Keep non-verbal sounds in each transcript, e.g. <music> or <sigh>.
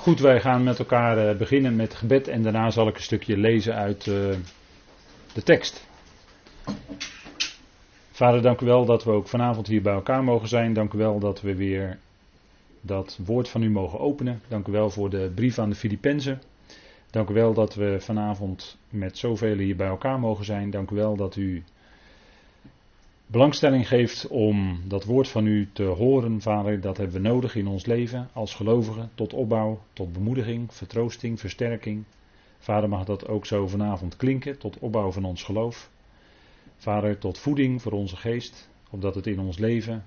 Goed, wij gaan met elkaar eh, beginnen met gebed en daarna zal ik een stukje lezen uit uh, de tekst. Vader, dank u wel dat we ook vanavond hier bij elkaar mogen zijn. Dank u wel dat we weer dat woord van u mogen openen. Dank u wel voor de brief aan de Filippenzen. Dank u wel dat we vanavond met zoveel hier bij elkaar mogen zijn. Dank u wel dat u belangstelling geeft om dat woord van u te horen, Vader. Dat hebben we nodig in ons leven als gelovigen, tot opbouw, tot bemoediging, vertroosting, versterking. Vader, mag dat ook zo vanavond klinken, tot opbouw van ons geloof. Vader, tot voeding voor onze geest, opdat het in ons leven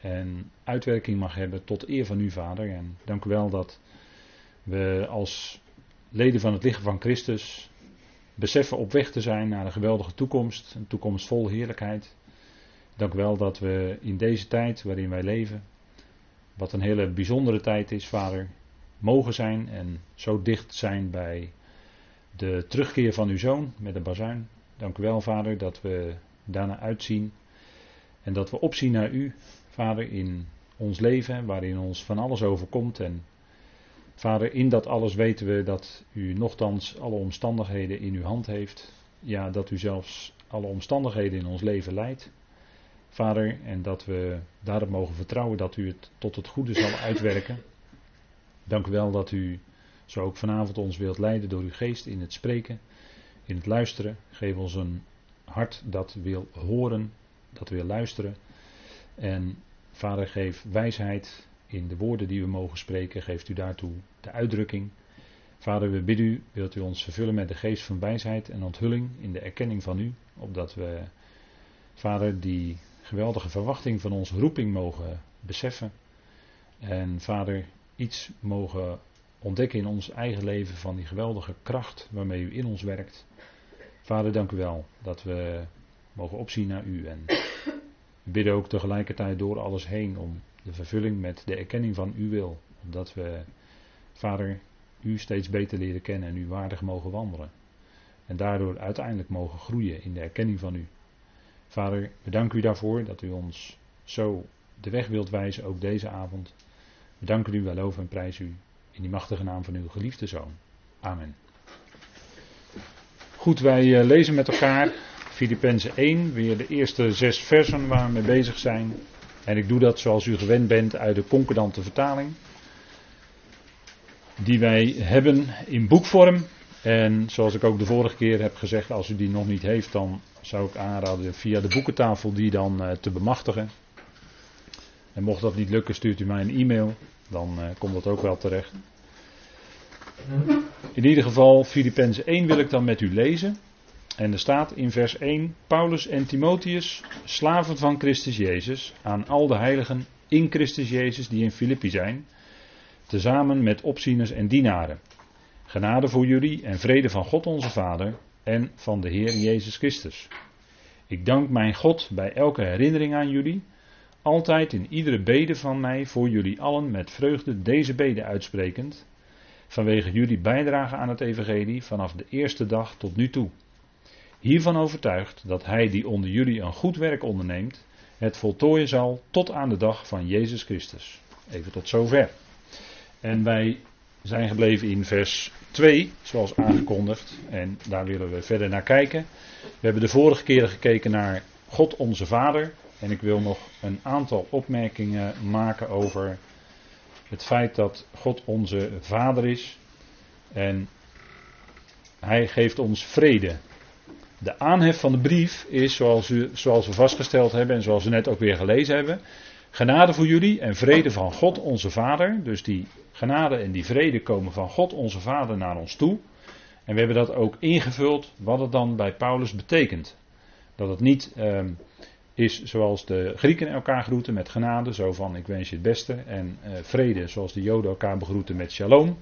en uitwerking mag hebben tot eer van u, Vader. En dank u wel dat we als leden van het lichaam van Christus beseffen op weg te zijn naar een geweldige toekomst, een toekomst vol heerlijkheid. Dank u wel dat we in deze tijd waarin wij leven, wat een hele bijzondere tijd is, Vader, mogen zijn en zo dicht zijn bij de terugkeer van uw zoon met de bazuin. Dank u wel, Vader, dat we daarna uitzien en dat we opzien naar u, Vader, in ons leven, waarin ons van alles overkomt. En Vader, in dat alles weten we dat u nogthans alle omstandigheden in uw hand heeft. Ja, dat u zelfs alle omstandigheden in ons leven leidt. Vader, en dat we daarop mogen vertrouwen dat u het tot het goede zal <laughs> uitwerken. Dank u wel dat u zo ook vanavond ons wilt leiden door uw geest in het spreken, in het luisteren. Geef ons een hart dat wil horen, dat wil luisteren. En Vader, geef wijsheid in de woorden die we mogen spreken. Geeft u daartoe de uitdrukking. Vader, we bidden u, wilt u ons vervullen met de geest van wijsheid en onthulling in de erkenning van u. Opdat we, Vader, die geweldige verwachting van onze roeping mogen beseffen. En Vader, iets mogen ontdekken in ons eigen leven van die geweldige kracht waarmee u in ons werkt. Vader, dank u wel dat we mogen opzien naar u en bidden ook tegelijkertijd door alles heen om de vervulling met de erkenning van uw wil. Omdat we, Vader, u steeds beter leren kennen en u waardig mogen wandelen. En daardoor uiteindelijk mogen groeien in de erkenning van u. Vader, we u daarvoor dat u ons zo de weg wilt wijzen, ook deze avond. We danken u, wij loven en prijzen u in die machtige naam van uw geliefde zoon. Amen. Goed, wij eh, lezen met elkaar Filippenzen 1, weer de eerste zes versen waar we mee bezig zijn. En ik doe dat zoals u gewend bent uit de concordante vertaling. Die wij hebben in boekvorm. En zoals ik ook de vorige keer heb gezegd, als u die nog niet heeft, dan zou ik aanraden via de boekentafel die dan uh, te bemachtigen. En mocht dat niet lukken, stuurt u mij een e-mail. Dan uh, komt dat ook wel terecht. In ieder geval, Filippenzen 1 wil ik dan met u lezen. En er staat in vers 1: Paulus en Timotheus, slaven van Christus Jezus, aan al de heiligen in Christus Jezus die in Filippi zijn, tezamen met opzieners en dienaren. Genade voor jullie en vrede van God onze Vader en van de Heer Jezus Christus. Ik dank mijn God bij elke herinnering aan jullie, altijd in iedere bede van mij voor jullie allen met vreugde deze bede uitsprekend, vanwege jullie bijdrage aan het Evangelie vanaf de eerste dag tot nu toe hiervan overtuigd dat hij die onder jullie een goed werk onderneemt, het voltooien zal tot aan de dag van Jezus Christus. Even tot zover. En wij zijn gebleven in vers 2, zoals aangekondigd. En daar willen we verder naar kijken. We hebben de vorige keren gekeken naar God onze Vader. En ik wil nog een aantal opmerkingen maken over het feit dat God onze Vader is. En Hij geeft ons vrede. De aanhef van de brief is, zoals, u, zoals we vastgesteld hebben en zoals we net ook weer gelezen hebben, genade voor jullie en vrede van God onze Vader. Dus die genade en die vrede komen van God onze Vader naar ons toe. En we hebben dat ook ingevuld wat het dan bij Paulus betekent. Dat het niet um, is zoals de Grieken elkaar groeten met genade, zo van ik wens je het beste. En uh, vrede zoals de Joden elkaar begroeten met shalom.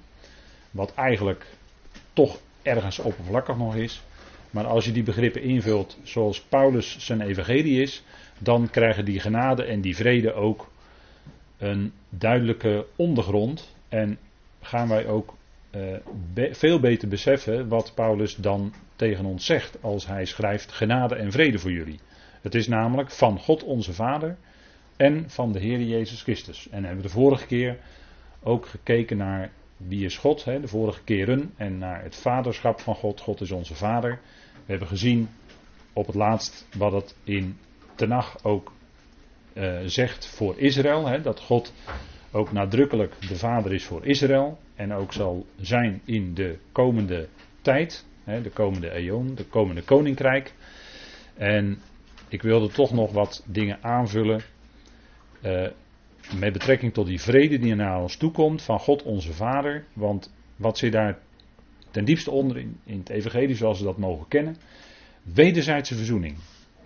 Wat eigenlijk toch ergens oppervlakkig nog is. Maar als je die begrippen invult zoals Paulus zijn evangelie is, dan krijgen die genade en die vrede ook een duidelijke ondergrond. En gaan wij ook be veel beter beseffen wat Paulus dan tegen ons zegt als hij schrijft genade en vrede voor jullie. Het is namelijk van God onze Vader en van de Heer Jezus Christus. En hebben we de vorige keer ook gekeken naar wie is God, hè, de vorige keren, en naar het vaderschap van God. God is onze vader. We hebben gezien op het laatst wat het in Tenach ook uh, zegt voor Israël. Hè, dat God ook nadrukkelijk de vader is voor Israël. En ook zal zijn in de komende tijd. Hè, de komende eon, de komende koninkrijk. En ik wilde toch nog wat dingen aanvullen. Uh, met betrekking tot die vrede die naar ons toekomt van God onze Vader. Want wat zit daar ten diepste onder in, het Evangelie zoals we dat mogen kennen? Wederzijdse verzoening.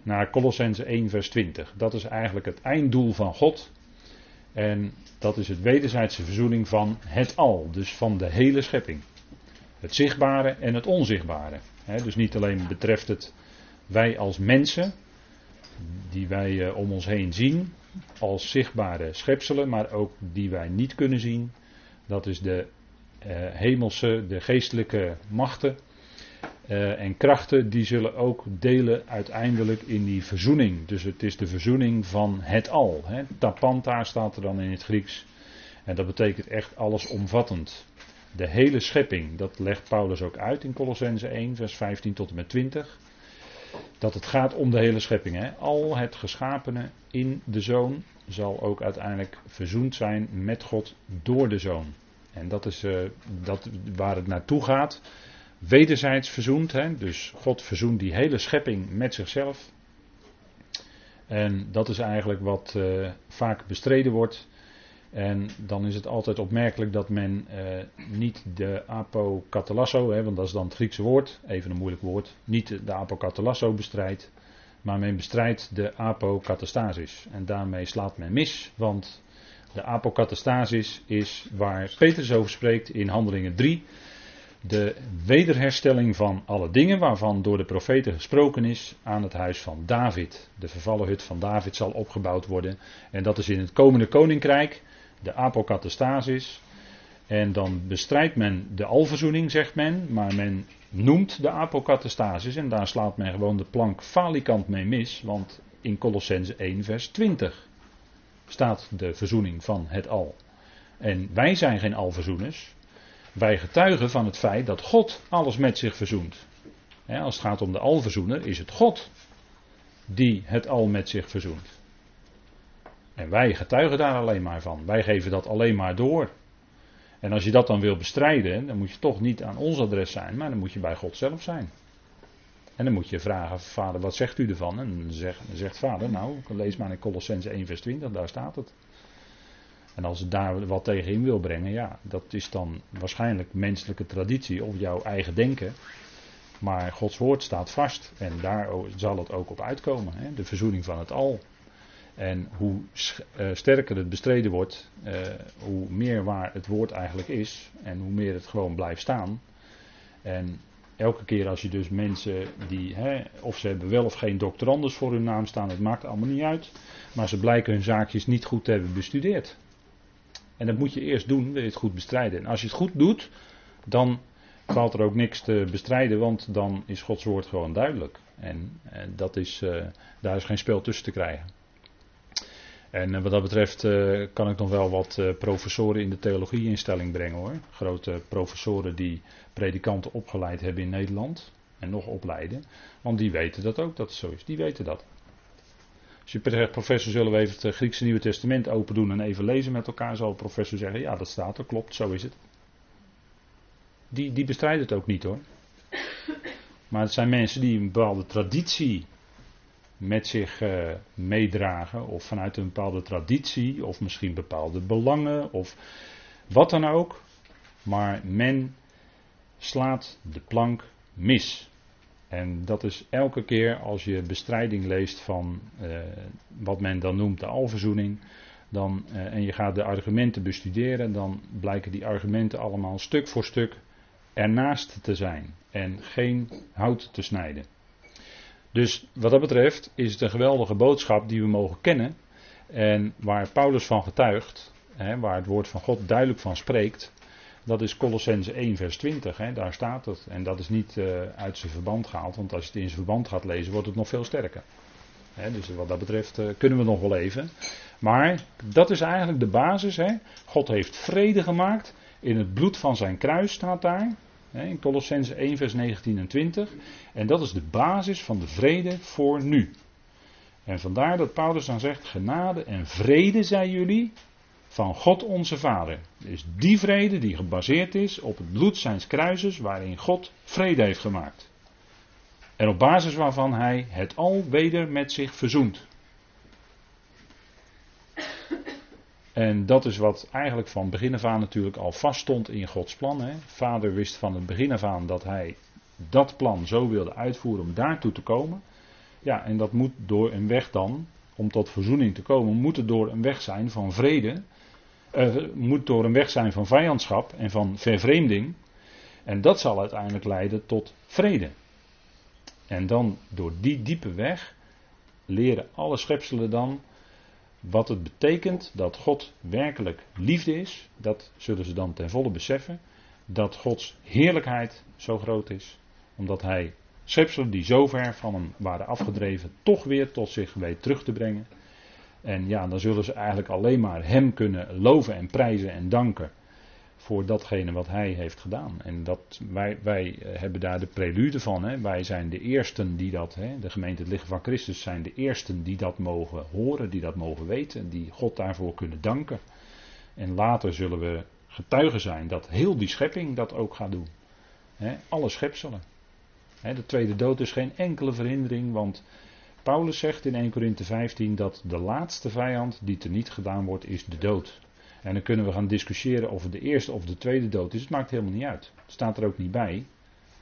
Naar Colossense 1 vers 20. Dat is eigenlijk het einddoel van God. En dat is het wederzijdse verzoening van het al. Dus van de hele schepping. Het zichtbare en het onzichtbare. dus niet alleen betreft het wij als mensen, die wij eh, om ons heen zien, als zichtbare schepselen, maar ook die wij niet kunnen zien. Dat is de uh, hemelse, de geestelijke machten uh, en krachten, die zullen ook delen uiteindelijk in die verzoening. Dus het is de verzoening van het al. Hè. Tapanta staat er dan in het Grieks. En dat betekent echt allesomvattend. De hele schepping, dat legt Paulus ook uit in Colossense 1, vers 15 tot en met 20 dat het gaat om de hele schepping. Hè? Al het geschapene in de zoon zal ook uiteindelijk verzoend zijn met God door de zoon. En dat is uh, dat waar het naartoe gaat. Wederzijds verzoend. Hè? Dus God verzoent die hele schepping met zichzelf. En dat is eigenlijk wat uh, vaak bestreden wordt. En dan is het altijd opmerkelijk dat men eh, niet de apokatalasso, hè, want dat is dan het Griekse woord, even een moeilijk woord, niet de apokatalasso bestrijdt, maar men bestrijdt de apokatastasis. En daarmee slaat men mis, want de apokatastasis is waar Petrus over spreekt in Handelingen 3. De wederherstelling van alle dingen waarvan door de profeten gesproken is aan het huis van David. De vervallen hut van David zal opgebouwd worden. En dat is in het komende koninkrijk de apokatastasis. En dan bestrijdt men de alverzoening, zegt men, maar men noemt de apokatastasis en daar slaat men gewoon de plank falikant mee mis, want in Colossense 1 vers 20 staat de verzoening van het al. En wij zijn geen alverzoeners, wij getuigen van het feit dat God alles met zich verzoent. als het gaat om de alverzoener is het God die het al met zich verzoent. En wij getuigen daar alleen maar van. Wij geven dat alleen maar door. En als je dat dan wil bestrijden, dan moet je toch niet aan ons adres zijn, maar dan moet je bij God zelf zijn. En dan moet je vragen, vader, wat zegt u ervan? En dan zegt, zegt vader, nou, lees maar in Colossense 1 vers 20, daar staat het. En als het daar wat tegen in wil brengen, ja, dat is dan waarschijnlijk menselijke traditie of jouw eigen denken. Maar Gods woord staat vast en daar zal het ook op uitkomen. Hè? De verzoening van het al. En hoe uh, sterker het bestreden wordt, uh, hoe meer waar het woord eigenlijk is en hoe meer het gewoon blijft staan. En elke keer als je dus mensen die, hè, of ze hebben wel of geen doctorandus voor hun naam staan, het maakt allemaal niet uit. Maar ze blijken hun zaakjes niet goed te hebben bestudeerd. En dat moet je eerst doen, wil je het goed bestrijden. En als je het goed doet, dan valt er ook niks te bestrijden, want dan is Gods woord gewoon duidelijk. En, en dat is, uh, daar is geen spel tussen te krijgen. En eh, wat dat betreft kan ik nog wel wat professoren in de theologie in stelling brengen hoor. Grote professoren die predikanten opgeleid hebben in Nederland en nog opleiden. Want die weten dat ook dat het zo is. Die weten dat. Je zegt, professor, zullen we even het Griekse Nieuwe Testament open doen en even lezen met elkaar, zal de professor zeggen, ja dat staat er, klopt, zo is het. Die, die bestrijden het ook niet hoor. Maar het zijn mensen die een bepaalde traditie met zich uh, meedragen, of vanuit een bepaalde traditie, of misschien bepaalde belangen, of wat dan ook. Maar men slaat de plank mis. En dat is elke keer als je bestrijding leest van uh, wat men dan noemt de alverzoening, dan, uh, en je gaat de argumenten bestuderen, dan blijken die argumenten allemaal stuk voor stuk ernaast te zijn en geen hout te snijden. Dus wat dat betreft is het een geweldige boodschap die we mogen kennen. En waar Paulus van getuigt, hè, waar het woord van God duidelijk van spreekt, dat is Colossense 1 vers 20. Hè, daar staat het. En dat is niet uh, uit zijn verband gehaald, want als je het in zijn verband gaat lezen, wordt het nog veel sterker. Hè, dus wat dat betreft uh, kunnen we nog wel even. Maar dat is eigenlijk de basis. Hè. God heeft vrede gemaakt In het bloed van zijn kruis staat daar. In Colossense 1, vers 19 en 20. En dat is de basis van de vrede voor nu. En vandaar dat Paulus dan zegt: Genade en vrede zij jullie van God onze Vader. Dus die vrede die gebaseerd is op het bloed zijns kruises, waarin God vrede heeft gemaakt. En op basis waarvan hij het al weder met zich verzoent. En dat is wat eigenlijk van begin af aan natuurlijk al vaststond in Gods plan. Hè. Vader wist van het begin af aan dat hij dat plan zo wilde uitvoeren om daartoe te komen. Ja, en dat moet door een weg dan, om tot verzoening te komen, moet het door een weg zijn van vrede. Uh, moet door een weg zijn van vijandschap en van vervreemding. En dat zal uiteindelijk leiden tot vrede. En dan door die diepe weg leren alle schepselen dan wat het betekent dat God werkelijk liefde is. Dat zullen ze dan ten volle beseffen. Dat Gods heerlijkheid zo groot is. Omdat Hij schepselen die zo ver van hem waren afgedreven, toch weer tot zich weet terug te brengen. En ja, dan zullen ze eigenlijk alleen maar Hem kunnen loven en prijzen en danken voor datgene wat hij heeft gedaan. En dat, wij, wij eh, hebben daar de prelude van. Hè. Wij zijn de eersten die dat, hè, de gemeente het lichaam van Christus zijn de eersten die dat mogen horen, die dat mogen weten, die God daarvoor kunnen danken. En later zullen we getuigen zijn dat heel die schepping dat ook gaat doen. Hè, alle schepselen. De tweede dood is geen enkele verhindering, want Paulus zegt in 1 Corinthië 15 dat de laatste vijand die teniet gedaan wordt, is de dood. En dan kunnen we gaan discussiëren of het de eerste of de tweede dood is. Het maakt helemaal niet uit. Het staat er ook niet bij.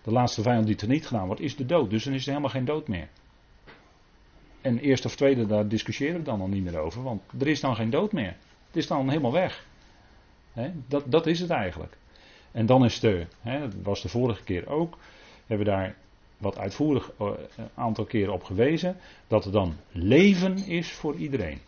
De laatste vijand die er niet gedaan wordt, is de dood. Dus dan is er helemaal geen dood meer. En eerste of tweede, daar discussiëren we dan al niet meer over. Want er is dan geen dood meer. Het is dan helemaal weg. dat, dat is het eigenlijk. En dan is er, dat was de vorige keer ook, hebben we daar wat uitvoerig een eh, aantal keren op gewezen, dat er dan leven is voor iedereen.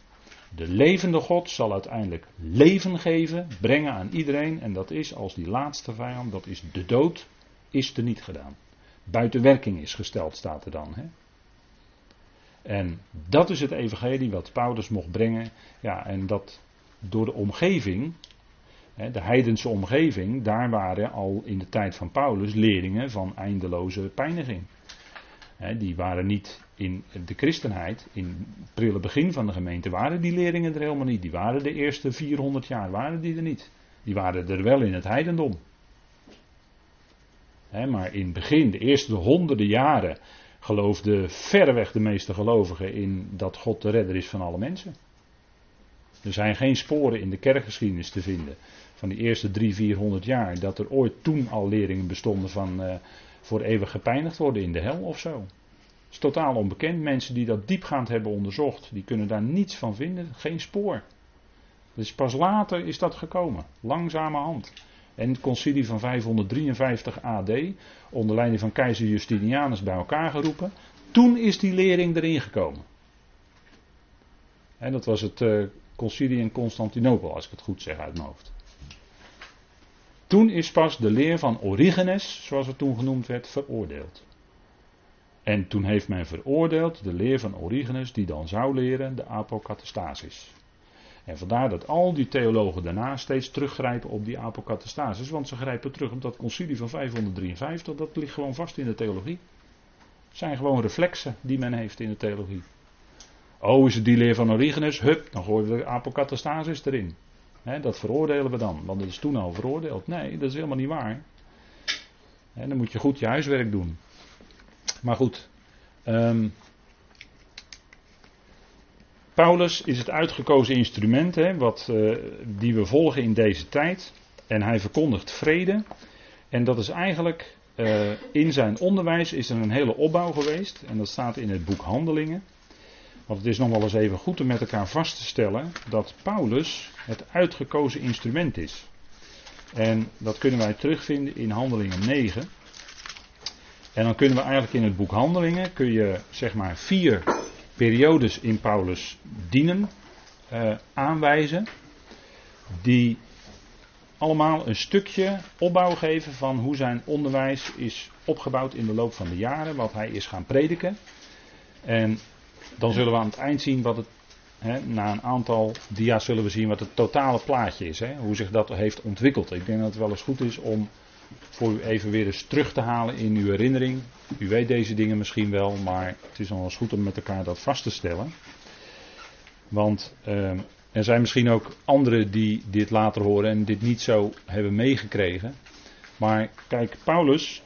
De levende God zal uiteindelijk leven geven, brengen aan iedereen. En dat is als die laatste vijand, dat is de dood, is er niet gedaan. Buiten werking is gesteld, staat er dan. Hè? En dat is het evangelie wat Paulus mocht brengen. Ja, en dat door de omgeving, de heidense omgeving, daar waren al in de tijd van Paulus leerlingen van eindeloze pijniging. Die waren niet in de christenheid, in het prille begin van de gemeente, waren die leerlingen er helemaal niet. Die waren de eerste 400 jaar, waren die er niet. Die waren er wel in het heidendom. maar in het begin, de eerste honderden jaren, geloofden verreweg de meeste gelovigen in dat God de redder is van alle mensen. Er zijn geen sporen in de kerkgeschiedenis te vinden van die eerste drie, vierhonderd jaar dat er ooit toen al leerlingen bestonden van uh, voor eeuwig gepijnigd worden in de hel of zo is totaal onbekend. Mensen die dat diepgaand hebben onderzocht, die kunnen daar niets van vinden. Geen spoor. Dus pas later is dat gekomen. Langzamerhand. En het concilie van 553 AD, onder leiding van keizer Justinianus bij elkaar geroepen. Toen is die lering erin gekomen. En dat was het uh, concilie in Constantinopel, als ik het goed zeg uit mijn hoofd. Toen is pas de leer van Origenes, zoals het toen genoemd werd, veroordeeld. En toen heeft men veroordeeld de leer van Origenes, die dan zou leren de apokatastasis. En vandaar dat al die theologen daarna steeds teruggrijpen op die apokatastasis, want ze grijpen terug op dat concilie van 553, dat ligt gewoon vast in de theologie. Het zijn gewoon reflexen die men heeft in de theologie. Oh, is het die leer van Origenes? Hup, dan gooien we de apokatastasis erin. dat veroordelen we dan, want dat is toen al veroordeeld. Nee, dat is helemaal niet waar. dan moet je goed je huiswerk doen. Maar goed. Um, Paulus is het uitgekozen instrument hè, wat, uh, die we volgen in deze tijd. En hij verkondigt vrede. En dat is eigenlijk uh, in zijn onderwijs is er een hele opbouw geweest. En dat staat in het boek Handelingen. Want het is nog wel eens even goed om met elkaar vast te stellen dat Paulus het uitgekozen instrument is. En dat kunnen wij terugvinden in Handelingen 9. En dan kunnen we eigenlijk in het boek Handelingen, kun je zeg maar vier periodes in Paulus dienen uh, aanwijzen. Die allemaal een stukje opbouw geven van hoe zijn onderwijs is opgebouwd in de loop van de jaren, wat hij is gaan prediken. En dan zullen we aan het eind zien wat het na een aantal dia's zullen we zien wat het totale plaatje is. hoe zich dat heeft ontwikkeld. Ik denk dat het wel eens goed is om voor u even weer eens terug te halen in uw herinnering. U weet deze dingen misschien wel, maar het is nog eens goed om met elkaar dat vast te stellen. Want ehm, er zijn misschien ook anderen die dit later horen en dit niet zo hebben meegekregen. Maar kijk, Paulus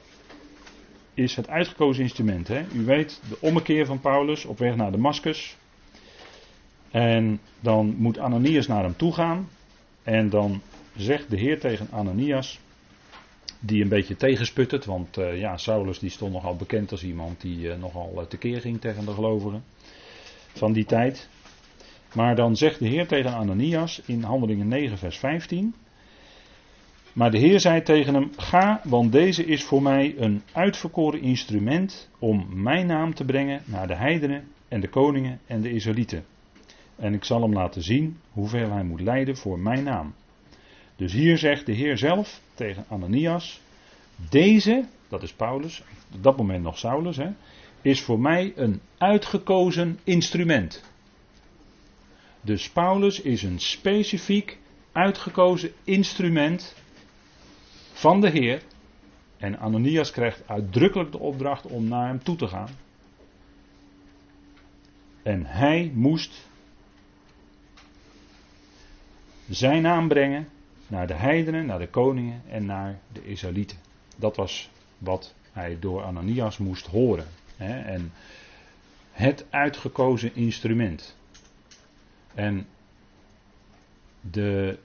is het uitgekozen instrument. Hè? U weet de ommekeer van Paulus op weg naar Damascus. En dan moet Ananias naar hem toe gaan. En dan zegt de Heer tegen Ananias, die een beetje tegensputtert, want uh, ja, Saulus die stond nogal bekend als iemand die uh, nogal uh, tekeer ging tegen de gelovigen van die tijd. Maar dan zegt de Heer tegen Ananias in Handelingen 9, vers 15. Maar de Heer zei tegen hem: Ga, want deze is voor mij een uitverkoren instrument om mijn naam te brengen naar de heidenen en de koningen en de Israëlieten. En ik zal hem laten zien hoeveel hij moet lijden voor mijn naam. Dus hier zegt de Heer zelf tegen Ananias: Deze, dat is Paulus, op dat moment nog Saulus, hè, is voor mij een uitgekozen instrument. Dus Paulus is een specifiek uitgekozen instrument van de Heer. En Ananias krijgt uitdrukkelijk de opdracht om naar hem toe te gaan. En hij moest zijn naam brengen naar de heidenen, naar de koningen en naar de Israëlieten. Dat was wat hij door Ananias moest horen. En het uitgekozen instrument. En de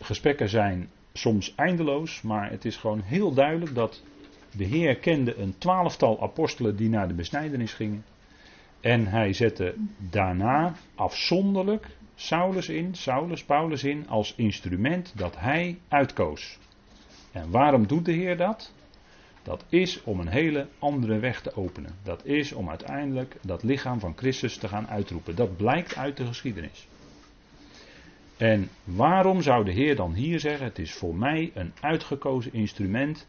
gesprekken zijn soms eindeloos, maar het is gewoon heel duidelijk dat de Heer kende een twaalftal apostelen die naar de besnijdenis gingen. En hij zette daarna afzonderlijk Saulus in, Saulus, Paulus in, als instrument dat hij uitkoos. En waarom doet de Heer dat? Dat is om een hele andere weg te openen. Dat is om uiteindelijk dat lichaam van Christus te gaan uitroepen. Dat blijkt uit de geschiedenis. En waarom zou de Heer dan hier zeggen: Het is voor mij een uitgekozen instrument.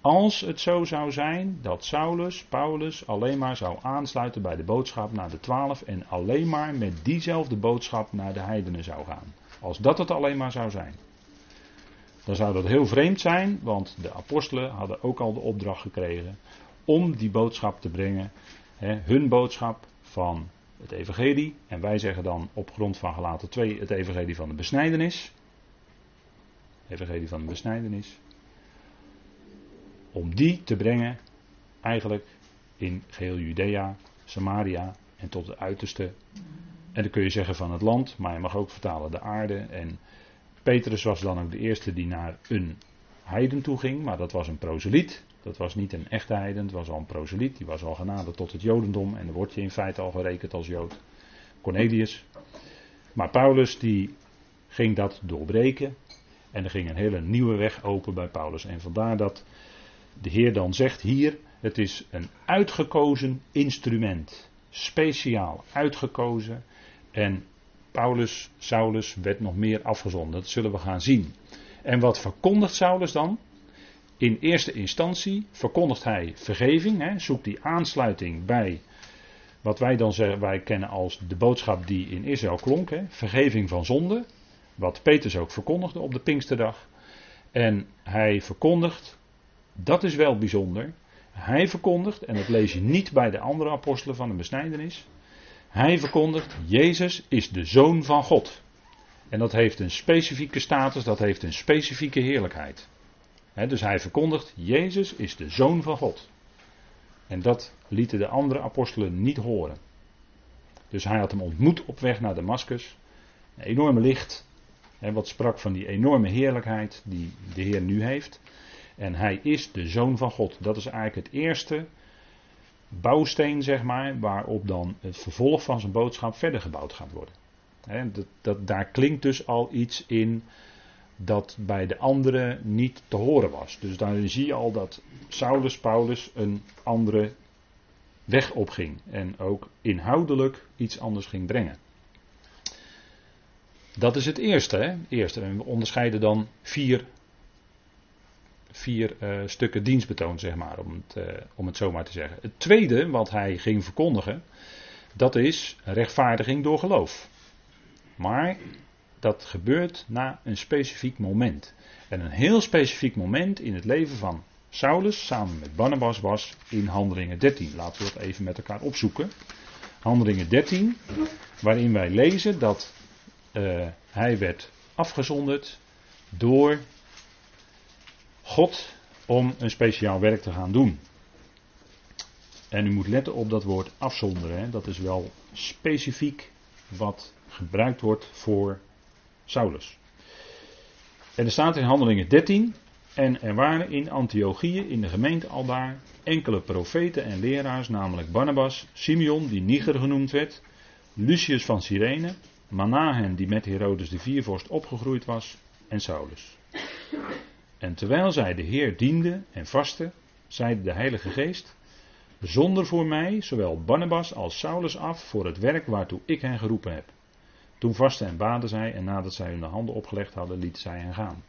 Als het zo zou zijn dat Saulus, Paulus alleen maar zou aansluiten bij de boodschap naar de twaalf en alleen maar met diezelfde boodschap naar de heidenen zou gaan. Als dat het alleen maar zou zijn. Dan zou dat heel vreemd zijn, want de apostelen hadden ook al de opdracht gekregen om die boodschap te brengen. Hè, hun boodschap van het evangelie. En wij zeggen dan op grond van gelaten 2 het evangelie van de besnijdenis. Evangelie van de besnijdenis. Om die te brengen eigenlijk in geheel Judea, Samaria en tot de uiterste. En dan kun je zeggen van het land, maar je mag ook vertalen de aarde. En Petrus was dan ook de eerste die naar een heiden toe ging, maar dat was een proseliet. Dat was niet een echte heiden, het was al een proseliet. Die was al genaderd tot het jodendom en dan word je in feite al gerekend als jood. Cornelius. Maar Paulus die ging dat doorbreken en er ging een hele nieuwe weg open bij Paulus. En vandaar dat de Heer dan zegt hier, het is een uitgekozen instrument. Speciaal uitgekozen. En Paulus, Saulus werd nog meer afgezonden. Dat zullen we gaan zien. En wat verkondigt Saulus dan? In eerste instantie verkondigt hij vergeving, hè, zoekt die aansluiting bij wat wij dan wij kennen als de boodschap die in Israël klonk, hè, vergeving van zonde, wat Petrus ook verkondigde op de Pinksterdag. En hij verkondigt, dat is wel bijzonder, hij verkondigt, en dat lees je niet bij de andere apostelen van de besnijdenis, hij verkondigt, Jezus is de Zoon van God. En dat heeft een specifieke status, dat heeft een specifieke heerlijkheid dus hij verkondigt, Jezus is de Zoon van God. En dat lieten de andere apostelen niet horen. Dus hij had hem ontmoet op weg naar Damascus. Een enorme licht, wat sprak van die enorme heerlijkheid die de Heer nu heeft. En hij is de Zoon van God. Dat is eigenlijk het eerste bouwsteen, zeg maar, waarop dan het vervolg van zijn boodschap verder gebouwd gaat worden. dat, dat, daar klinkt dus al iets in dat bij de anderen niet te horen was. Dus dan zie je al dat Saulus Paulus een andere weg opging en ook inhoudelijk iets anders ging brengen. Dat is het eerste. Hè? eerste. En we onderscheiden dan vier, vier uh, stukken dienstbetoon, zeg maar, om het, uh, om het zo maar te zeggen. Het tweede wat hij ging verkondigen, Dat is rechtvaardiging door geloof. Maar dat gebeurt na een specifiek moment. En een heel specifiek moment in het leven van Saulus samen met Barnabas was in Handelingen 13. Laten we dat even met elkaar opzoeken. Handelingen 13, waarin wij lezen dat uh, hij werd afgezonderd door God om een speciaal werk te gaan doen. En u moet letten op dat woord afzonderen. Dat is wel specifiek wat gebruikt wordt voor Saulus. En er staat in Handelingen 13. En er waren in Antiochië, in de gemeente aldaar, enkele profeten en leraars, namelijk Barnabas, Simeon, die Niger genoemd werd, Lucius van Cyrene, Manahen, die met Herodes de Viervorst opgegroeid was, en Saulus. En terwijl zij de Heer dienden en vasten, zeide de Heilige Geest: Zonder voor mij zowel Barnabas als Saulus af voor het werk waartoe ik hen geroepen heb. Toen vasten en baden zij en nadat zij hun handen opgelegd hadden, lieten zij hen gaan.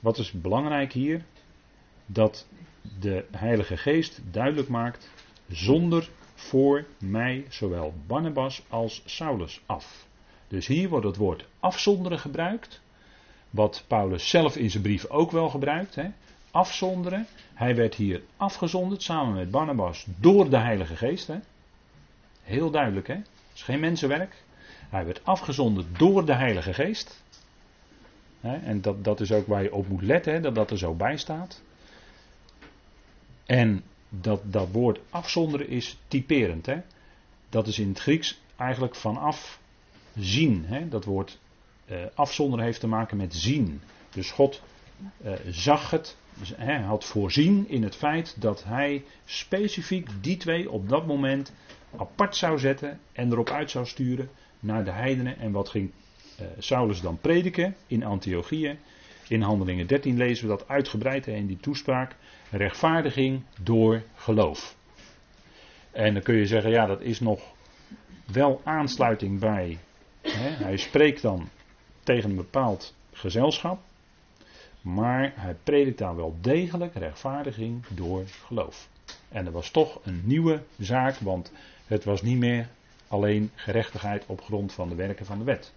Wat is belangrijk hier? Dat de Heilige Geest duidelijk maakt, zonder voor mij zowel Barnabas als Saulus af. Dus hier wordt het woord afzonderen gebruikt, wat Paulus zelf in zijn brief ook wel gebruikt. Hè? Afzonderen. Hij werd hier afgezonderd samen met Barnabas door de Heilige Geest. Hè? Heel duidelijk, hè? Het is geen mensenwerk. Hij werd afgezonderd door de Heilige Geest. En dat, dat is ook waar je op moet letten, dat dat er zo bij staat. En dat, dat woord afzonderen is typerend. Dat is in het Grieks eigenlijk vanaf zien. Dat woord uh, afzonderen heeft te maken met zien. Dus God uh, zag het, had voorzien in het feit dat hij specifiek die twee op dat moment apart zou zetten en erop uit zou sturen naar de heidenen. En wat ging uh, Saulus dan prediken in Antiochië? In Handelingen 13 lezen we dat uitgebreid in die toespraak. Rechtvaardiging door geloof. En dan kun je zeggen, ja, dat is nog wel aansluiting bij. Hè, hij spreekt dan tegen een bepaald gezelschap. Maar hij predikt daar wel degelijk rechtvaardiging door geloof. En er was toch een nieuwe zaak, want het was niet meer alleen gerechtigheid op grond van de werken van de wet.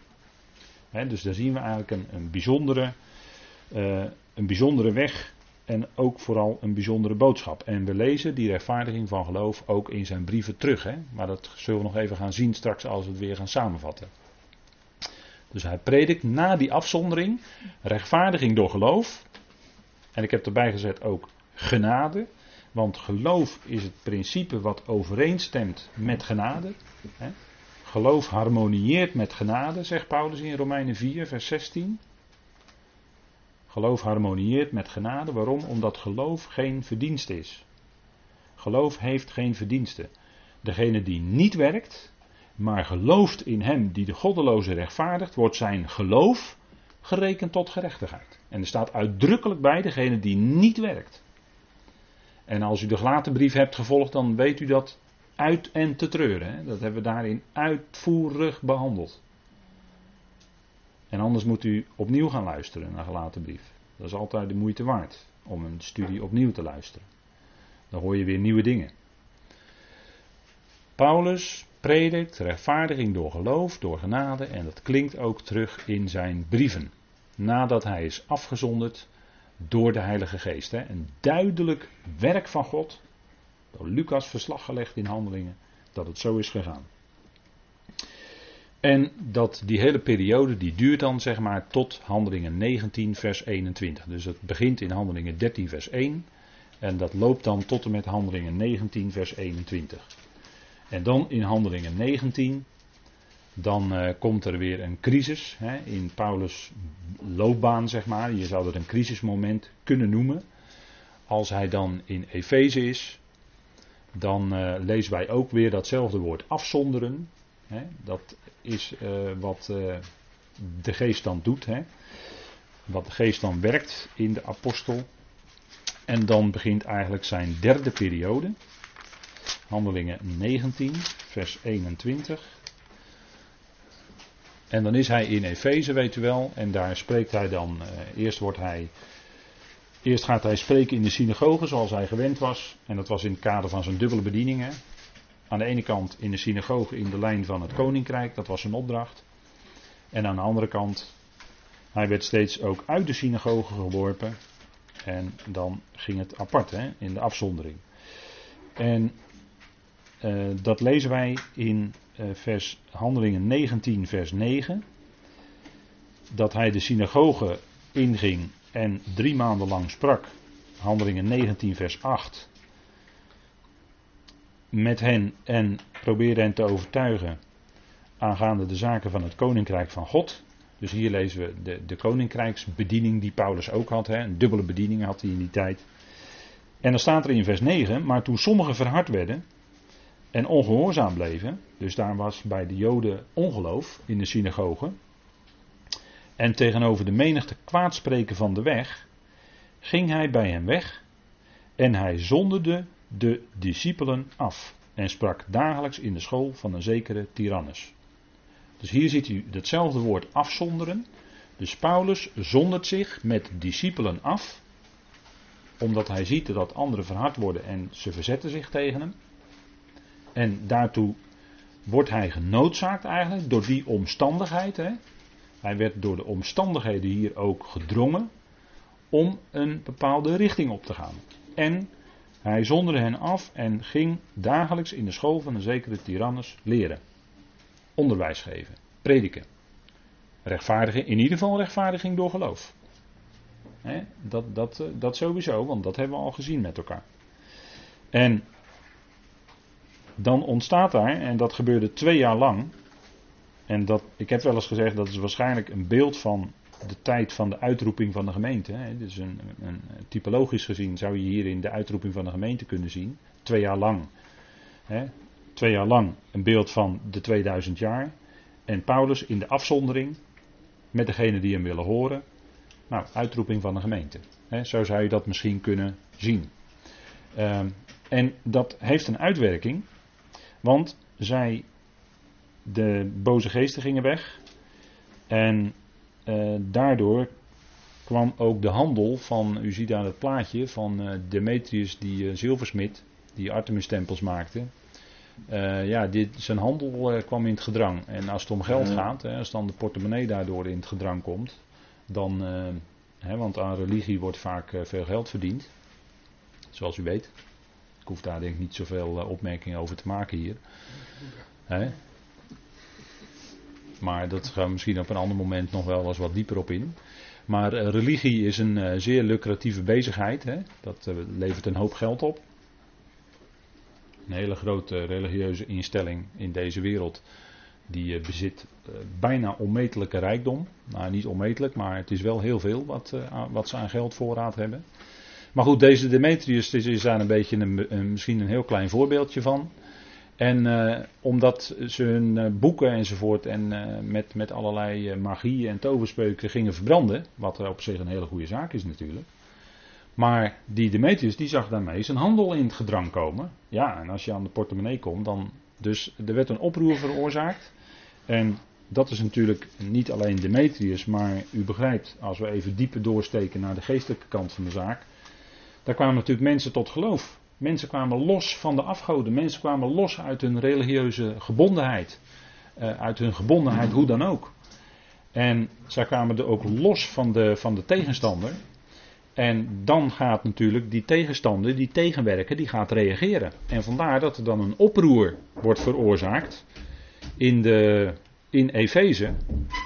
dus daar zien we eigenlijk een, een bijzondere, uh, een bijzondere weg en ook vooral een bijzondere boodschap. En we lezen die rechtvaardiging van geloof ook in zijn brieven terug. Maar dat zullen we nog even gaan zien straks als we het weer gaan samenvatten. Dus hij predikt na die afzondering rechtvaardiging door geloof. En ik heb erbij gezet ook genade. Want geloof is het principe wat overeenstemt met genade. Geloof harmonieert met genade, zegt Paulus in Romeinen 4, vers 16. Geloof harmonieert met genade. Waarom? Omdat geloof geen verdienste is. Geloof heeft geen verdienste. Degene die niet werkt, maar gelooft in hem die de goddeloze rechtvaardigt, wordt zijn geloof gerekend tot gerechtigheid. En er staat uitdrukkelijk bij degene die niet werkt. En als u de gelaten brief hebt gevolgd, dan weet u dat uit en te treuren. Hè? Dat hebben we daarin uitvoerig behandeld. En anders moet u opnieuw gaan luisteren naar gelaten brief. Dat is altijd de moeite waard om een studie opnieuw te luisteren. Dan hoor je weer nieuwe dingen. Paulus predikt rechtvaardiging door geloof, door genade en dat klinkt ook terug in zijn brieven. Nadat hij is afgezonderd door de Heilige Geest. Hè. Een duidelijk werk van God, door Lucas verslag gelegd in handelingen, dat het zo is gegaan. En dat die hele periode die duurt dan zeg maar tot handelingen 19 vers 21. Dus het begint in handelingen 13 vers 1 en dat loopt dan tot en met handelingen 19 vers 21. En dan in handelingen 19 dan uh, komt er weer een crisis hè, in Paulus' loopbaan, zeg maar. Je zou dat een crisismoment kunnen noemen. Als hij dan in Efeze is, dan uh, lezen wij ook weer datzelfde woord afzonderen. Hè. Dat is uh, wat de geest dan doet. Hè. Wat de geest dan werkt in de apostel. En dan begint eigenlijk zijn derde periode. Handelingen 19, vers 21. En dan is hij in Efeze, weet u wel, en daar spreekt hij dan, uh, eerst wordt hij, eerst gaat hij spreken in de synagoge zoals hij gewend was. En dat was in het kader van zijn dubbele bedieningen. aan de ene kant in de synagoge in de lijn van het koninkrijk, dat was zijn opdracht. En aan de andere kant, hij werd steeds ook uit de synagoge geworpen. En dan ging het apart, hè, in de afzondering. En uh, dat lezen wij in vers Handelingen 19, vers 9. Dat hij de synagoge inging en drie maanden lang sprak. Handelingen 19, vers 8. Met hen en probeerde hen te overtuigen aangaande de zaken van het koninkrijk van God. Dus hier lezen we de, de koninkrijksbediening die Paulus ook had. Hè, een dubbele bediening had hij in die tijd. En dan staat er in vers 9, maar toen sommigen verhard werden en ongehoorzaam bleven, dus daar was bij de Joden ongeloof in de synagoge, en tegenover de menigte kwaadspreken van de weg, ging hij bij hen weg en hij zonderde de discipelen af en sprak dagelijks in de school van een zekere Tyrannus. Dus hier ziet u hetzelfde woord afzonderen. Dus Paulus zondert zich met discipelen af, omdat hij ziet dat anderen verhard worden en ze verzetten zich tegen hem. En daartoe wordt hij genoodzaakt eigenlijk door die omstandigheid. Hè? Hij werd door de omstandigheden hier ook gedrongen om een bepaalde richting op te gaan. En hij zonderde hen af en ging dagelijks in de school van een zekere Tyrannus leren onderwijs geven, prediken. Rechtvaardigen, in ieder geval rechtvaardiging door geloof. dat, dat, eh, dat sowieso, want dat hebben we al gezien met elkaar. En dan ontstaat daar, en dat gebeurde twee jaar lang. En dat, ik heb wel eens gezegd, dat is waarschijnlijk een beeld van de tijd van de uitroeping van de gemeente. Hè. Dus een, een, typologisch gezien zou je hier in de uitroeping van de gemeente kunnen zien. Twee jaar lang. Hè twee jaar lang een beeld van de 2000 jaar. En Paulus in de afzondering met degene die hem willen horen. Nou, uitroeping van de gemeente. zo zou je dat misschien kunnen zien. Ehm, en dat heeft een uitwerking, want zij, de boze geesten gingen weg. En uh, daardoor kwam ook de handel van, u ziet aan het plaatje, van uh, Demetrius die uh, zilversmid, die Artemis tempels maakte. Ja, dit, zijn handel kwam in het gedrang. En als het om geld gaat, hè, als dan de portemonnee daardoor in het gedrang komt, dan, hè, want aan religie wordt vaak veel geld verdiend, zoals u weet. Ik hoef daar denk ik niet zoveel opmerkingen over te maken hier. Hè? Maar dat gaan we misschien op een ander moment nog wel eens wat dieper op in. Maar religie is een zeer lucratieve bezigheid. Hè? Dat levert een hoop geld op. Een hele grote religieuze instelling in deze wereld. Die eh, bezit eh, bijna onmetelijke rijkdom. Nou, niet onmetelijk, maar het is wel heel veel wat, eh, wat ze aan geldvoorraad hebben. Maar goed, deze Demetrius is daar een beetje een, misschien een heel klein voorbeeldje van. En omdat ze hun boeken enzovoort en met, met allerlei magie en toverspeuken gingen verbranden, wat op zich een hele goede zaak is natuurlijk. Maar die Demetrius die zag daarmee zijn handel in het gedrang komen. Ja, en als je aan de portemonnee komt, dan. Dus er werd een oproer veroorzaakt. En dat is natuurlijk niet alleen Demetrius, maar u begrijpt, als we even dieper doorsteken naar de geestelijke kant van de zaak. Daar kwamen natuurlijk mensen tot geloof. Mensen kwamen los van de afgoden. Mensen kwamen los uit hun religieuze gebondenheid. Uh, uit hun gebondenheid, hoe dan ook. En zij kwamen er ook los van de, van de tegenstander. En dan gaat natuurlijk die tegenstander, die tegenwerker, die gaat reageren. En vandaar dat er dan een oproer wordt veroorzaakt in, in Efeze.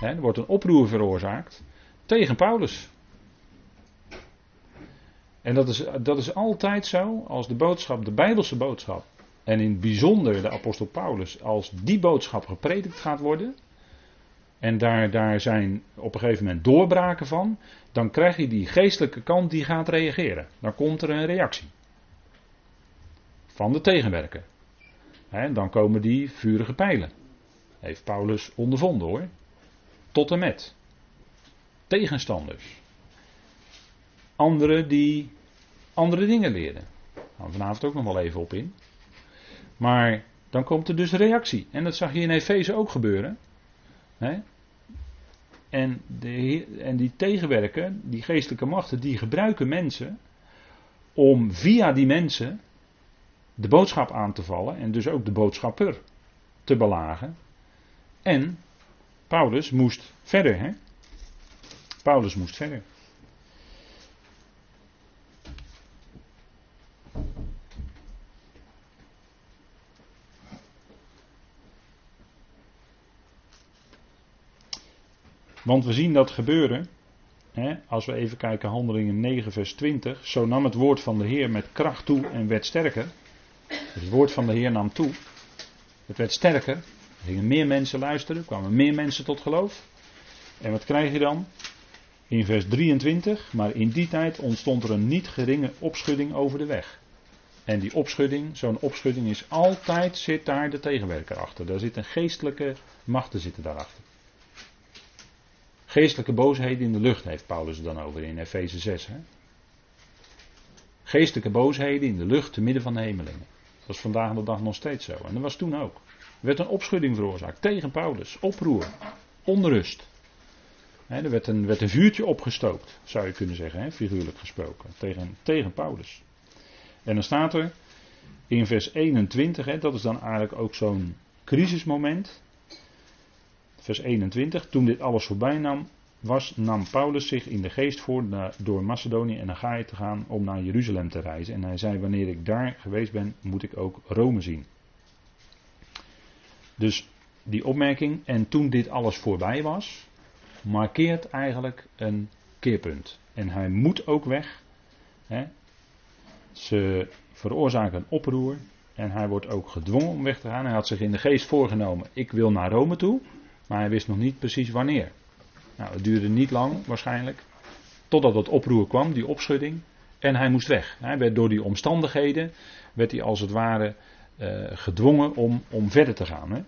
er wordt een oproer veroorzaakt tegen Paulus. En dat is, dat is altijd zo als de boodschap, de Bijbelse boodschap, en in het bijzonder de apostel Paulus, als die boodschap gepredikt gaat worden, en daar, daar zijn op een gegeven moment doorbraken van, dan krijg je die geestelijke kant die gaat reageren. Dan komt er een reactie. Van de tegenwerker. He, dan komen die vurige pijlen. Heeft Paulus ondervonden hoor. Tot en met. Tegenstanders. Anderen die andere dingen leren. Daar gaan we vanavond ook nog wel even op in. Maar dan komt er dus reactie. En dat zag je in Efeze ook gebeuren. En, de, en die tegenwerken, die geestelijke machten, die gebruiken mensen om via die mensen de boodschap aan te vallen en dus ook de boodschapper te belagen. En Paulus moest verder. Hè? Paulus moest verder. Want we zien dat gebeuren. Hè, als we even kijken, Handelingen 9, vers 20. Zo nam het woord van de Heer met kracht toe en werd sterker. Het woord van de Heer nam toe. Het werd sterker. Er gingen meer mensen luisteren, er kwamen meer mensen tot geloof. En wat krijg je dan? In vers 23. Maar in die tijd ontstond er een niet geringe opschudding over de weg. En die opschudding, zo'n opschudding is altijd, zit daar de tegenwerker achter. Daar zit een geestelijke machten zitten daarachter. Geestelijke boosheden in de lucht heeft Paulus het dan over in Efeze 6. Hè? Geestelijke boosheden in de lucht te midden van de hemelingen. Dat is vandaag de dag nog steeds zo. En dat was toen ook. Er werd een opschudding veroorzaakt tegen Paulus. Oproer. Onrust. er werd een, werd een vuurtje opgestookt, zou je kunnen zeggen, figuurlijk gesproken. Tegen, tegen Paulus. En dan staat er in vers 21, hè, dat is dan eigenlijk ook zo'n crisismoment vers 21. Toen dit alles voorbij nam, was, nam Paulus zich in de geest voor door Macedonië en Achaïe te gaan om naar Jeruzalem te reizen. En hij zei, wanneer ik daar geweest ben, moet ik ook Rome zien. Dus die opmerking, en toen dit alles voorbij was, markeert eigenlijk een keerpunt. En hij moet ook weg. Hè. Ze veroorzaken een oproer en hij wordt ook gedwongen om weg te gaan. Hij had zich in de geest voorgenomen, ik wil naar Rome toe. Maar hij wist nog niet precies wanneer. Nou, het duurde niet lang waarschijnlijk. Totdat het oproer kwam, die opschudding. En hij moest weg. Hij werd door die omstandigheden, werd hij als het ware uh, gedwongen om, om verder te gaan. Hè.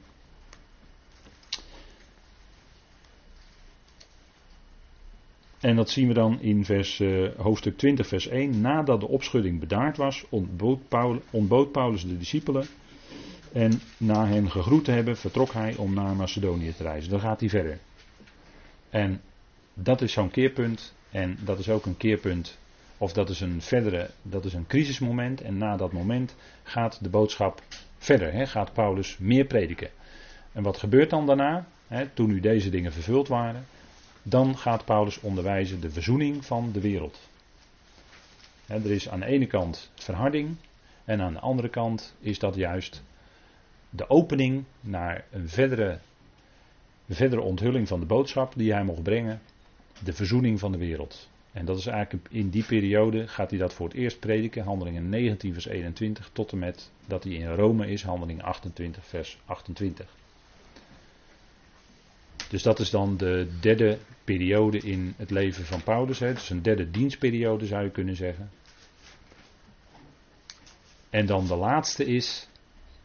En dat zien we dan in vers, uh, hoofdstuk 20, vers 1. Nadat de opschudding bedaard was, Paulus, ontbood Paulus de discipelen en na hen gegroet te hebben, vertrok hij om naar Macedonië te reizen. Dan gaat hij verder. En dat is zo'n keerpunt. En dat is ook een keerpunt. Of dat is een verdere, dat is een crisismoment. En na dat moment gaat de boodschap verder. Hè, gaat Paulus meer prediken. En wat gebeurt dan daarna? Hè, toen nu deze dingen vervuld waren. Dan gaat Paulus onderwijzen de verzoening van de wereld. Hè, er is aan de ene kant verharding. En aan de andere kant is dat juist de opening naar een verdere, verdere onthulling van de boodschap die hij mocht brengen. De verzoening van de wereld. En dat is eigenlijk in die periode gaat hij dat voor het eerst prediken. Handelingen 19 vers 21 tot en met dat hij in Rome is. Handelingen 28 vers 28. Dus dat is dan de derde periode in het leven van Paulus. Het is een derde dienstperiode zou je kunnen zeggen. En dan de laatste is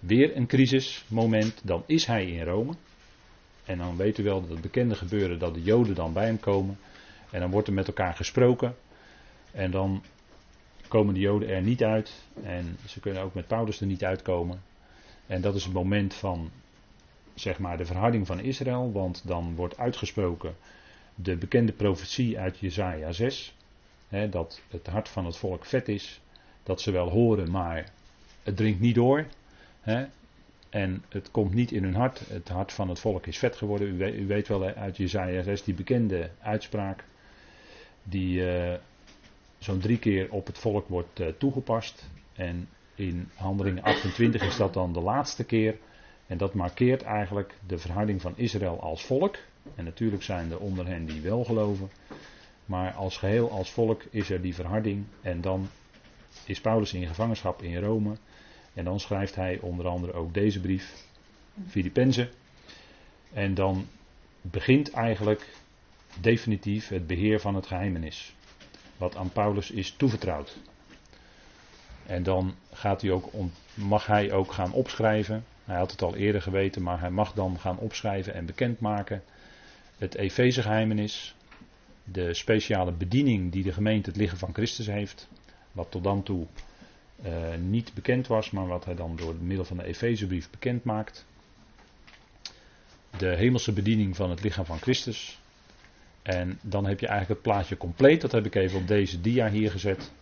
weer een crisismoment, dan is hij in Rome. En dan weet u wel dat het bekende gebeuren dat de Joden dan bij hem komen. En dan wordt er met elkaar gesproken. En dan komen de Joden er niet uit. En ze kunnen ook met Paulus er niet uitkomen. En dat is het moment van, zeg maar, de verharding van Israël. Want dan wordt uitgesproken de bekende profetie uit Jesaja 6. Hè, dat het hart van het volk vet is. Dat ze wel horen, maar het dringt niet door. Hè? En het komt niet in hun hart. Het hart van het volk is vet geworden. U weet, wel uit Jezaja 6 die bekende uitspraak. Die uh, zo'n drie keer op het volk wordt uh, toegepast. En in handelingen 28 is dat dan de laatste keer. En dat markeert eigenlijk de verhouding van Israël als volk. En natuurlijk zijn er onder hen die wel geloven. Maar als geheel, als volk, is er die verharding. En dan is Paulus in gevangenschap in Rome. En dan schrijft hij onder andere ook deze brief, Filippenzen. En dan begint eigenlijk definitief het beheer van het geheimenis. Wat aan Paulus is toevertrouwd. En dan gaat hij ook, mag hij ook gaan opschrijven. Hij had het al eerder geweten, maar hij mag dan gaan opschrijven en bekendmaken. Het Efeze geheimenis. De speciale bediening die de gemeente het liggen van Christus heeft. Wat tot dan toe uh, niet bekend was, maar wat hij dan door middel van de Efezebrief bekend maakt. De hemelse bediening van het lichaam van Christus. En dan heb je eigenlijk het plaatje compleet. Dat heb ik even op deze dia hier gezet.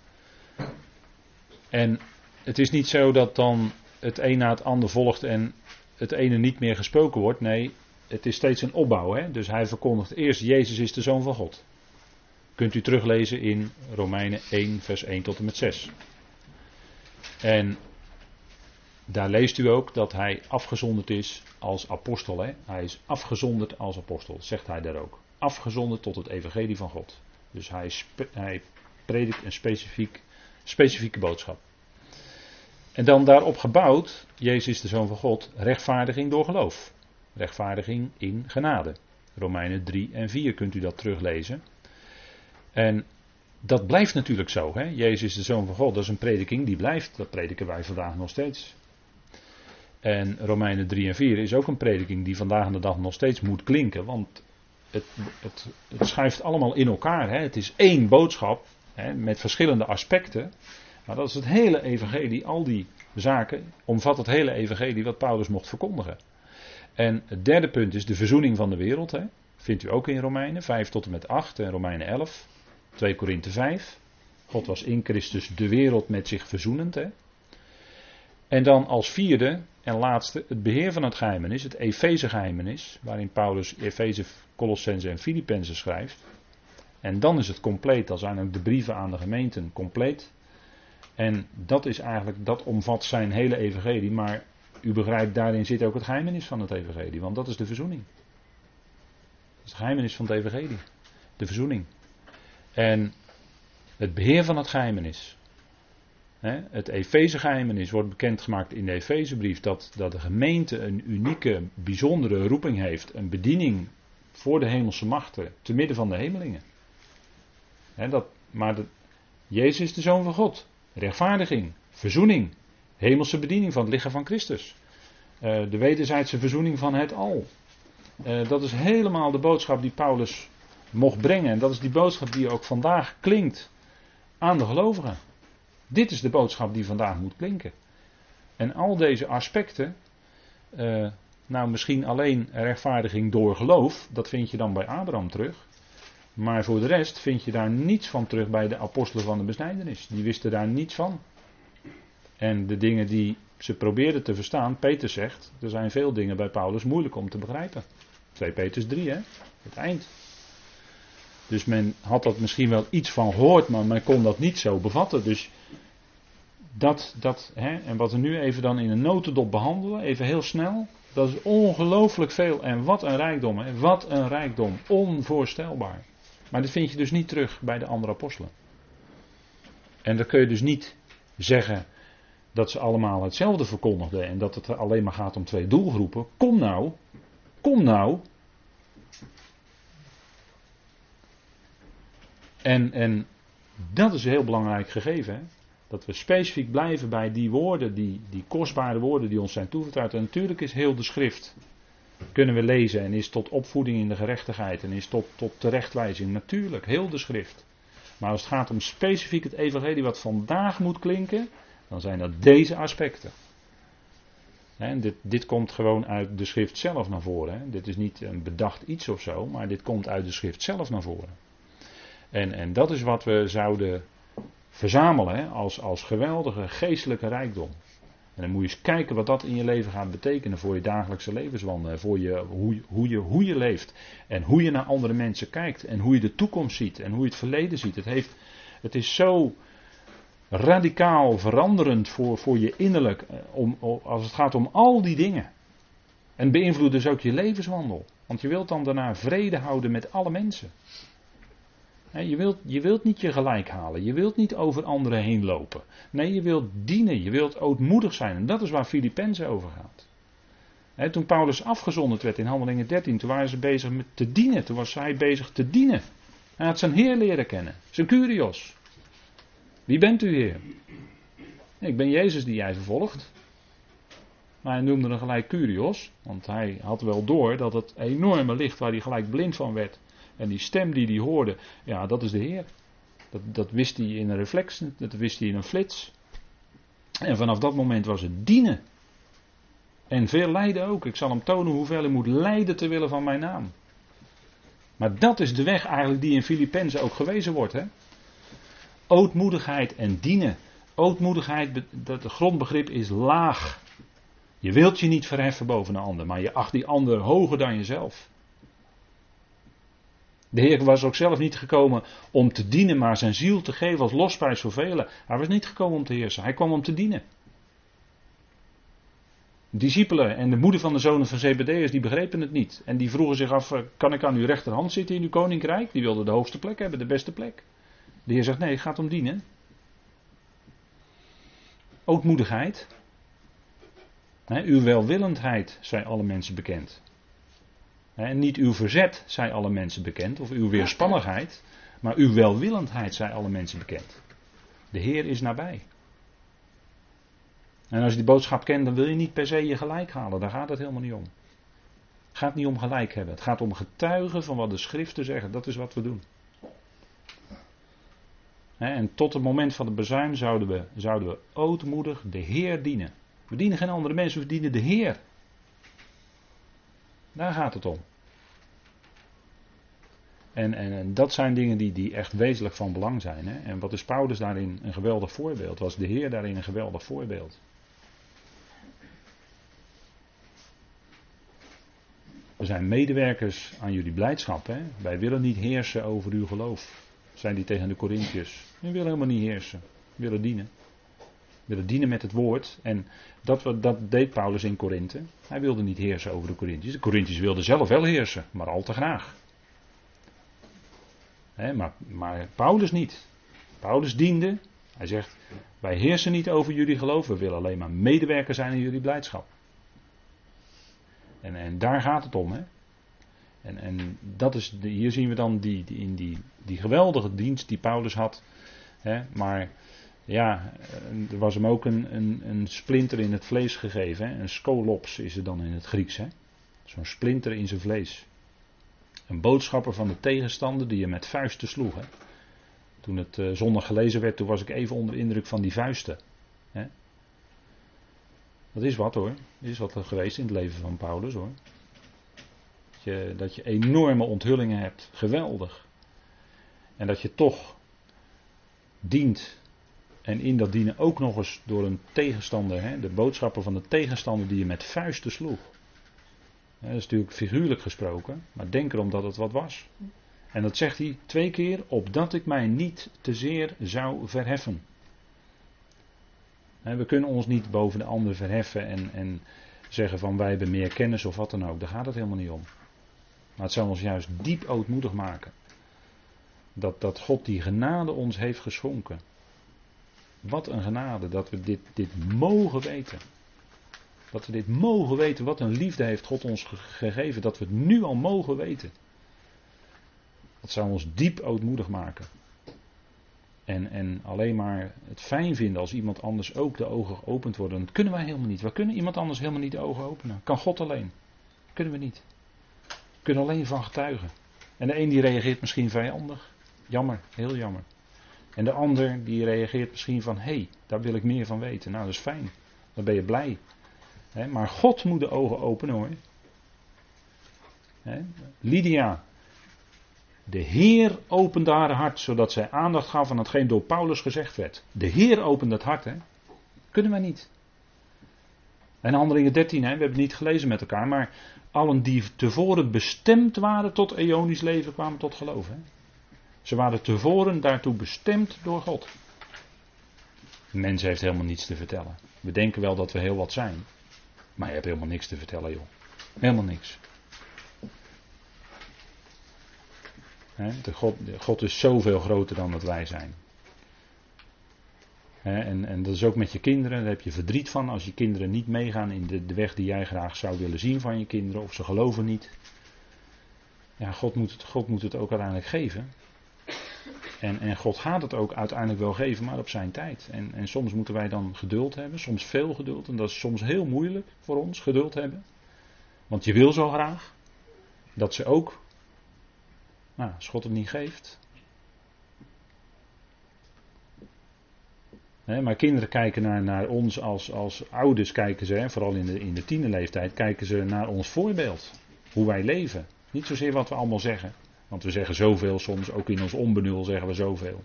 En het is niet zo dat dan het een na het ander volgt en het ene niet meer gesproken wordt. Nee, het is steeds een opbouw. Hè? Dus hij verkondigt eerst: Jezus is de zoon van God. Kunt u teruglezen in Romeinen 1, vers 1 tot en met 6. En daar leest u ook dat hij afgezonderd is als apostel. Hè? Hij is afgezonderd als apostel, zegt hij daar ook. Afgezonderd tot het evangelie van God. Dus hij, hij predikt een specifiek, specifieke boodschap. En dan daarop gebouwd, Jezus is de Zoon van God, rechtvaardiging door geloof. Rechtvaardiging in genade. Romeinen 3 en 4 kunt u dat teruglezen. En dat blijft natuurlijk zo. Hè? Jezus is de Zoon van God, dat is een prediking die blijft. Dat prediken wij vandaag nog steeds. En Romeinen 3 en 4 is ook een prediking die vandaag de dag nog steeds moet klinken. Want het, het, het schuift allemaal in elkaar. Hè? Het is één boodschap hè, met verschillende aspecten. Maar dat is het hele evangelie, al die zaken, omvat het hele evangelie wat Paulus mocht verkondigen. En het derde punt is de verzoening van de wereld. Hè? Vindt u ook in Romeinen 5 tot en met 8 en Romeinen 11. 2 Korinthe 5. God was in Christus de wereld met zich verzoenend. Hè? En dan als vierde en laatste het beheer van het geheimenis, het Efeze geheimenis, waarin Paulus Efeze, Colossense en Filippenzen schrijft. En dan is het compleet, dan zijn ook de brieven aan de gemeenten compleet. En dat is eigenlijk, dat omvat zijn hele evangelie, maar u begrijpt, daarin zit ook het geheimenis van het evangelie, want dat is de verzoening. Het geheimenis van het evangelie, de verzoening. En het beheer van het geheimenis. Het Efeze geheimenis wordt bekendgemaakt in de Efezebrief dat, dat de gemeente een unieke, bijzondere roeping heeft, een bediening voor de hemelse machten, te midden van de hemelingen. dat, maar de, Jezus is de Zoon van God. Rechtvaardiging, verzoening, hemelse bediening van het lichaam van Christus. Uh, de wederzijdse verzoening van het al. Uh, dat is helemaal de boodschap die Paulus mocht brengen. En dat is die boodschap die ook vandaag klinkt aan de gelovigen. Dit is de boodschap die vandaag moet klinken. En al deze aspecten, uh, nou misschien alleen rechtvaardiging door geloof, dat vind je dan bij Abraham terug. Maar voor de rest vind je daar niets van terug bij de apostelen van de besnijdenis. Die wisten daar niets van. En de dingen die ze probeerden te verstaan, Peter zegt, er zijn veel dingen bij Paulus moeilijk om te begrijpen. 2 Peters 3, hè? Het eind. Dus men had dat misschien wel iets van gehoord, maar men kon dat niet zo bevatten. Dus dat, dat hè, en wat we nu even dan in een notendop behandelen, even heel snel, dat is ongelooflijk veel. En wat een rijkdom, hè? wat een rijkdom, onvoorstelbaar. Maar dit vind je dus niet terug bij de andere apostelen. En dan kun je dus niet zeggen dat ze allemaal hetzelfde verkondigden en dat het alleen maar gaat om twee doelgroepen. Kom nou, kom nou. En, en dat is een heel belangrijk gegeven. Hè? Dat we specifiek blijven bij die woorden, die, die kostbare woorden die ons zijn toevertrouwd. En natuurlijk is heel de schrift kunnen we lezen en is tot opvoeding in de gerechtigheid en is tot, tot terechtwijzing. Natuurlijk, heel de schrift. Maar als het gaat om specifiek het evangelie wat vandaag moet klinken, dan zijn dat deze aspecten. En dit, dit komt gewoon uit de schrift zelf naar voren. Hè. Dit is niet een bedacht iets of zo, maar dit komt uit de schrift zelf naar voren. En, en dat is wat we zouden verzamelen als, als geweldige geestelijke rijkdom. En dan moet je eens kijken wat dat in je leven gaat betekenen voor je dagelijkse levenswandelen. Voor je, hoe, hoe, je, hoe je leeft. En hoe je naar andere mensen kijkt. En hoe je de toekomst ziet. En hoe je het verleden ziet. Het, heeft, het is zo radicaal veranderend voor, voor je innerlijk. Eh, om, als het gaat om al die dingen. En beïnvloedt dus ook je levenswandel. Want je wilt dan daarna vrede houden met alle mensen. Je wilt, je wilt niet je gelijk halen. Je wilt niet over anderen heen lopen. Nee, je wilt dienen. Je wilt ootmoedig zijn. En dat is waar Filippenzen over gaat. toen Paulus afgezonderd werd in Handelingen 13, toen waren ze bezig met te dienen. Toen was hij bezig te dienen. Hij had zijn Heer leren kennen. Zijn Curios. Wie bent u, Heer? Ik ben Jezus die jij vervolgt. Maar hij noemde hem gelijk Curios. Want hij had wel door dat het enorme licht waar hij gelijk blind van werd en die stem die hij hoorde, ja, dat is de Heer. Dat, dat wist hij in een reflex, dat wist hij in een flits. En vanaf dat moment was het dienen. En veel lijden ook. Ik zal hem tonen hoeveel hij moet lijden te willen van mijn naam. Maar dat is de weg eigenlijk die in Filippenzen ook gewezen wordt. Hè? Ootmoedigheid en dienen. Ootmoedigheid, dat het grondbegrip is laag. Je wilt je niet verheffen boven een ander, maar je acht die ander hoger dan jezelf. De Heer was ook zelf niet gekomen om te dienen, maar zijn ziel te geven als losprijs voor velen. Hij was niet gekomen om te heersen, hij kwam om te dienen. Discipelen en de moeder van de zonen van Zebedeus, die begrepen het niet. En die vroegen zich af, eh, kan ik aan uw rechterhand zitten in uw koninkrijk? Die wilden de hoogste plek hebben, de beste plek. De Heer zegt, nee, het gaat om dienen. Ootmoedigheid. uw welwillendheid, zijn alle mensen bekend. En niet uw verzet, zijn alle mensen bekend, of uw weerspannigheid, maar uw welwillendheid, zijn alle mensen bekend. De Heer is nabij. En als je die boodschap kent, dan wil je niet per se je gelijk halen. Daar gaat het helemaal niet om. Het gaat niet om gelijk hebben. Het gaat om getuigen van wat de schriften zeggen. Dat is wat we doen. En tot het moment van de bezuin zouden we, zouden we ootmoedig de Heer dienen. We dienen geen andere mensen, we dienen de Heer. Daar gaat het om. En, en, en, dat zijn dingen die, die echt wezenlijk van belang zijn. Hè? En wat is Paulus daarin een geweldig voorbeeld? Was de Heer daarin een geweldig voorbeeld? We zijn medewerkers aan jullie blijdschap. Hè? Wij willen niet heersen over uw geloof. Zijn die tegen de Corinthiërs. We willen helemaal niet heersen. We willen dienen. Willen dienen met het woord. En dat, dat deed Paulus in Korinthe. Hij wilde niet heersen over de Corinthiërs. De Corinthiërs wilden zelf wel heersen, maar al te graag. maar, maar Paulus niet. Paulus diende. Hij zegt: Wij heersen niet over jullie geloof. We willen alleen maar medewerker zijn in jullie blijdschap. En, en daar gaat het om. En, en dat is de, hier zien we dan die, die, in die, die geweldige dienst die Paulus had. Maar ja, er was hem ook een, een, een splinter in het vlees gegeven. Hè? Een skolops is het dan in het Grieks. Zo'n splinter in zijn vlees. Een boodschapper van de tegenstander die je met vuisten sloeg. Hè? Toen het uh, zondag gelezen werd, toen was ik even onder indruk van die vuisten. Hè? Dat is wat hoor. Dat is wat geweest in het leven van Paulus hoor. Dat je, dat je enorme onthullingen hebt. Geweldig. En dat je toch dient. En in dat dienen ook nog eens door een tegenstander. Hè, de boodschapper van de tegenstander die je met vuisten sloeg. Dat is natuurlijk figuurlijk gesproken. Maar denk erom dat het wat was. En dat zegt hij twee keer. Opdat ik mij niet te zeer zou verheffen. We kunnen ons niet boven de ander verheffen en, en zeggen van wij hebben meer kennis of wat dan ook. Daar gaat het helemaal niet om. Maar het zou ons juist diep ootmoedig maken. Dat, dat God die genade ons heeft geschonken. Wat een genade dat we dit, dit mogen weten. Dat we dit mogen weten. Wat een liefde heeft God ons gegeven. Dat we het nu al mogen weten. Dat zou ons diep ootmoedig maken. En, en alleen maar het fijn vinden als iemand anders ook de ogen geopend worden. Dat kunnen wij helemaal niet. We kunnen iemand anders helemaal niet de ogen openen. Kan God alleen. Kunnen we niet. We kunnen alleen van getuigen. En de een die reageert misschien vijandig. Jammer, heel jammer. En de ander die reageert misschien van, hé, hey, daar wil ik meer van weten. Nou, dat is fijn. Dan ben je blij. maar God moet de ogen openen hoor. Lydia, de Heer opende haar hart, zodat zij aandacht gaf aan hetgeen door Paulus gezegd werd. De Heer opende het hart, hè? Kunnen wij niet. En handelingen 13, hè? we hebben het niet gelezen met elkaar, maar allen die tevoren bestemd waren tot eonisch leven kwamen tot geloof. Hè? Ze waren tevoren daartoe bestemd door God. Mens heeft helemaal niets te vertellen. We denken wel dat we heel wat zijn, maar je hebt helemaal niks te vertellen, joh. Helemaal niks. de God, God is zoveel groter dan dat wij zijn. en, en, dat is ook met je kinderen, daar heb je verdriet van als je kinderen niet meegaan in de, de, weg die jij graag zou willen zien van je kinderen, of ze geloven niet. Ja, God moet het, God moet het ook uiteindelijk geven. En, en God gaat het ook uiteindelijk wel geven, maar op zijn tijd. En, en soms moeten wij dan geduld hebben, soms veel geduld. En dat is soms heel moeilijk voor ons, geduld hebben. Want je wil zo graag dat ze ook nou, als God het niet geeft. maar kinderen kijken naar, naar ons als, als ouders, kijken ze, vooral in de, in de tienerleeftijd, kijken ze naar ons voorbeeld. Hoe wij leven. Niet zozeer wat we allemaal zeggen. Want we zeggen zoveel soms, ook in ons onbenul zeggen we zoveel.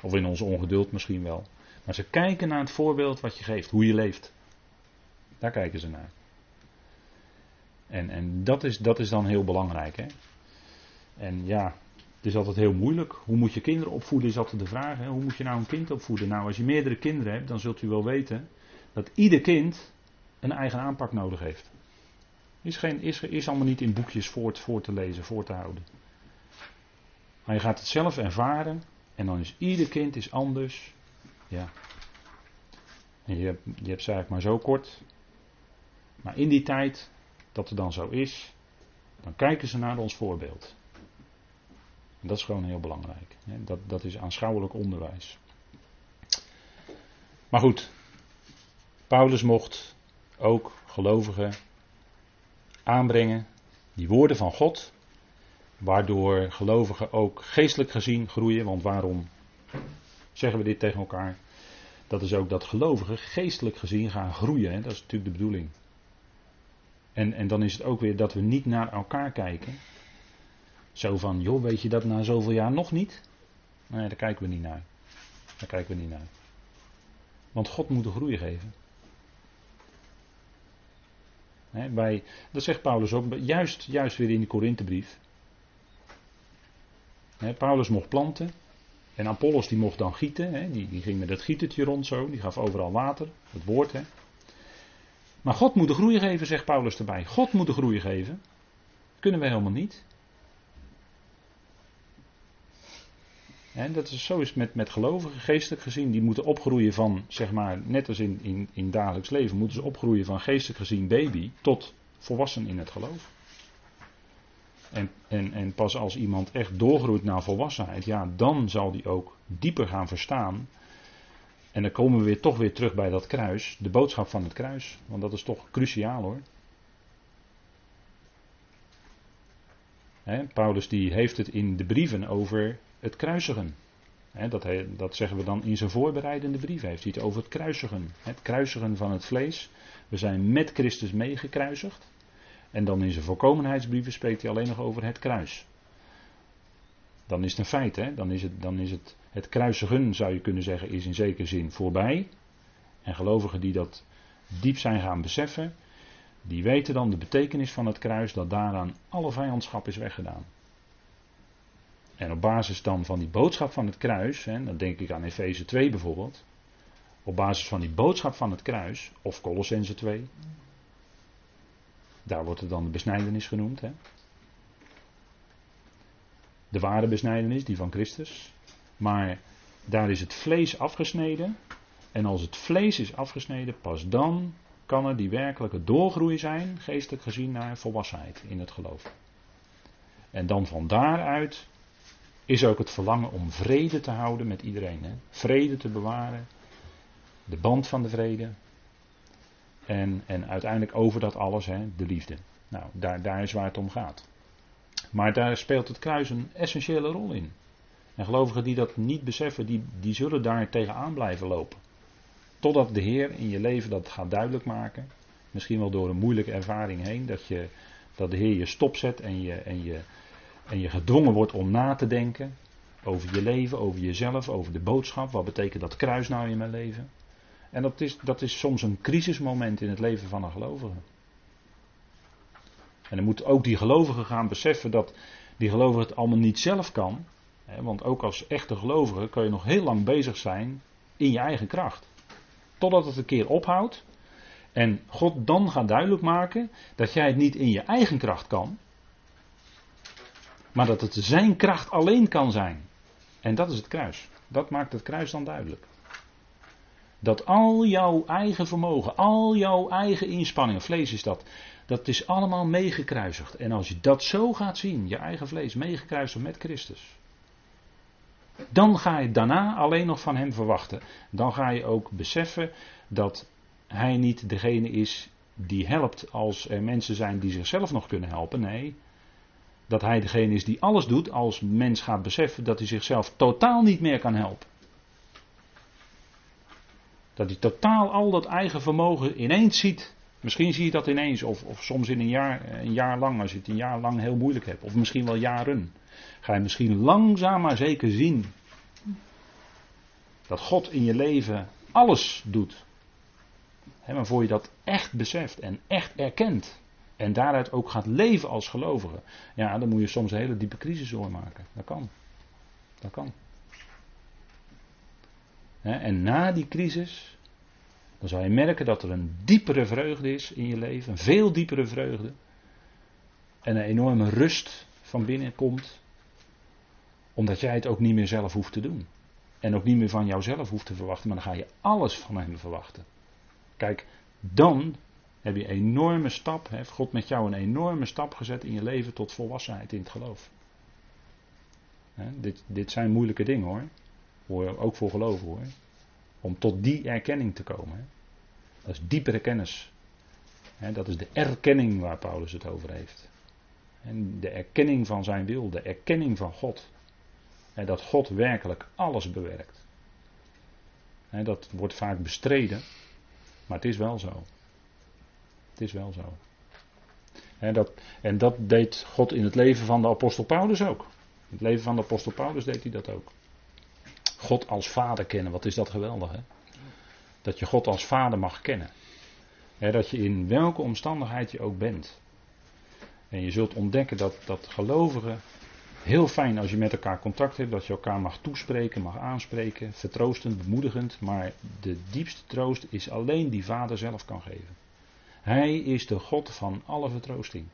Of in ons ongeduld misschien wel. Maar ze kijken naar het voorbeeld wat je geeft, hoe je leeft. Daar kijken ze naar. En, en dat, is, dat is dan heel belangrijk. Hè? En ja, het is altijd heel moeilijk. Hoe moet je kinderen opvoeden is altijd de vraag. Hè? Hoe moet je nou een kind opvoeden? Nou, als je meerdere kinderen hebt, dan zult u wel weten dat ieder kind een eigen aanpak nodig heeft. Is, geen, is, is allemaal niet in boekjes voor, voor te lezen, voor te houden. Maar je gaat het zelf ervaren en dan is ieder kind is anders. Ja. En je, hebt, je hebt eigenlijk maar zo kort. Maar in die tijd dat het dan zo is, dan kijken ze naar ons voorbeeld. En dat is gewoon heel belangrijk. Dat, dat is aanschouwelijk onderwijs. Maar goed, Paulus mocht ook gelovigen aanbrengen, die woorden van God, waardoor gelovigen ook geestelijk gezien groeien. Want waarom zeggen we dit tegen elkaar? Dat is ook dat gelovigen geestelijk gezien gaan groeien. Hè? Dat is natuurlijk de bedoeling. En, en dan is het ook weer dat we niet naar elkaar kijken. Zo van, joh, weet je dat na zoveel jaar nog niet? Nee, daar kijken we niet naar. Daar kijken we niet naar. Want God moet de groei geven. He, dat zegt Paulus ook, juist, juist weer in de Korinthebrief. Paulus mocht planten. En Apollos die mocht dan gieten. die, die ging met het gietertje rond zo. Die gaf overal water. Het woord. Maar God moet de groei geven, zegt Paulus erbij. God moet de groei geven. Dat kunnen we helemaal niet. En dat is, zo is met, met gelovigen, geestelijk gezien, die moeten opgroeien van, zeg maar, net als in, in, in dagelijks leven, moeten ze opgroeien van geestelijk gezien baby tot volwassen in het geloof. En, en, en pas als iemand echt doorgroeit naar volwassenheid, ja, dan zal die ook dieper gaan verstaan. En dan komen we weer toch weer terug bij dat kruis, de boodschap van het kruis, want dat is toch cruciaal hoor. Paulus die heeft het in de brieven over het kruisigen. dat, dat, zeggen we dan in zijn voorbereidende brief. Hij heeft het over het kruisigen. Het kruisigen van het vlees. We zijn met Christus meegekruisigd. En dan in zijn voorkomenheidsbrieven spreekt hij alleen nog over het kruis. Dan is het een feit. Hè? Dan is, het, dan is het, het kruisigen, zou je kunnen zeggen, is in zekere zin voorbij. En gelovigen die dat diep zijn gaan beseffen, die weten dan de betekenis van het kruis, dat daaraan alle vijandschap is weggedaan. En op basis dan van die boodschap van het kruis, hè, dan denk ik aan Efeze 2 bijvoorbeeld. Op basis van die boodschap van het kruis, of Colossense 2. Daar wordt het dan de besnijdenis genoemd. Hè. De ware besnijdenis, die van Christus. Maar daar is het vlees afgesneden. En als het vlees is afgesneden, pas dan kan er die werkelijke doorgroei zijn, geestelijk gezien, naar volwassenheid in het geloof. En dan van daaruit is ook het verlangen om vrede te houden met iedereen. Hè? Vrede te bewaren, de band van de vrede. En, en uiteindelijk over dat alles, hè, de liefde. Nou, daar, daar is waar het om gaat. Maar daar speelt het kruis een essentiële rol in. En gelovigen die dat niet beseffen, die, die zullen daar tegenaan blijven lopen. Totdat de Heer in je leven dat gaat duidelijk maken. Misschien wel door een moeilijke ervaring heen. Dat, je, dat de Heer je stopzet en je, en je en je gedwongen wordt om na te denken over je leven, over jezelf, over de boodschap. Wat betekent dat kruis nou in mijn leven? En dat is, dat is soms een crisismoment in het leven van een gelovige. En dan moet ook die gelovige gaan beseffen dat die gelovige het allemaal niet zelf kan. Hè, want ook als echte gelovige kun je nog heel lang bezig zijn in je eigen kracht. Totdat het een keer ophoudt. En God dan gaat duidelijk maken dat jij het niet in je eigen kracht kan. Maar dat het zijn kracht alleen kan zijn. En dat is het kruis. Dat maakt het kruis dan duidelijk. Dat al jouw eigen vermogen, al jouw eigen inspanningen, vlees is dat, dat is allemaal meegekruisigd. En als je dat zo gaat zien, je eigen vlees meegekruisigd met Christus, dan ga je daarna alleen nog van Hem verwachten. Dan ga je ook beseffen dat Hij niet degene is die helpt als er mensen zijn die zichzelf nog kunnen helpen. Nee, dat hij degene is die alles doet als mens gaat beseffen dat hij zichzelf totaal niet meer kan helpen. Dat hij totaal al dat eigen vermogen ineens ziet. Misschien zie je dat ineens, of, of soms in een jaar, een jaar lang, als je het een jaar lang heel moeilijk hebt, of misschien wel jaren. Ga je misschien langzaam maar zeker zien dat God in je leven alles doet. maar voor je dat echt beseft en echt erkent. En daaruit ook gaat leven als gelovige. Ja, dan moet je soms een hele diepe crisis doormaken. Dat kan. Dat kan. En na die crisis, dan zal je merken dat er een diepere vreugde is in je leven. Een veel diepere vreugde. En een enorme rust van binnen komt. Omdat jij het ook niet meer zelf hoeft te doen. En ook niet meer van jouzelf hoeft te verwachten, maar dan ga je alles van hem verwachten. Kijk, dan heb je een enorme stap, heeft God met jou een enorme stap gezet in je leven tot volwassenheid in het geloof. dit, dit zijn moeilijke dingen hoor. Ook voor geloven hoor. Om tot die erkenning te komen. Dat is diepere kennis. dat is de erkenning waar Paulus het over heeft. En de erkenning van zijn wil, de erkenning van God. En dat God werkelijk alles bewerkt. dat wordt vaak bestreden, maar het is wel zo. Het is wel zo. Dat, en dat deed God in het leven van de apostel Paulus ook. In het leven van de apostel Paulus deed hij dat ook. God als vader kennen, wat is dat geweldig hè? Dat je God als vader mag kennen. dat je in welke omstandigheid je ook bent. En je zult ontdekken dat, dat gelovigen heel fijn als je met elkaar contact hebt, dat je elkaar mag toespreken, mag aanspreken, vertroostend, bemoedigend. Maar de diepste troost is alleen die Vader zelf kan geven. Hij is de God van alle vertroosting.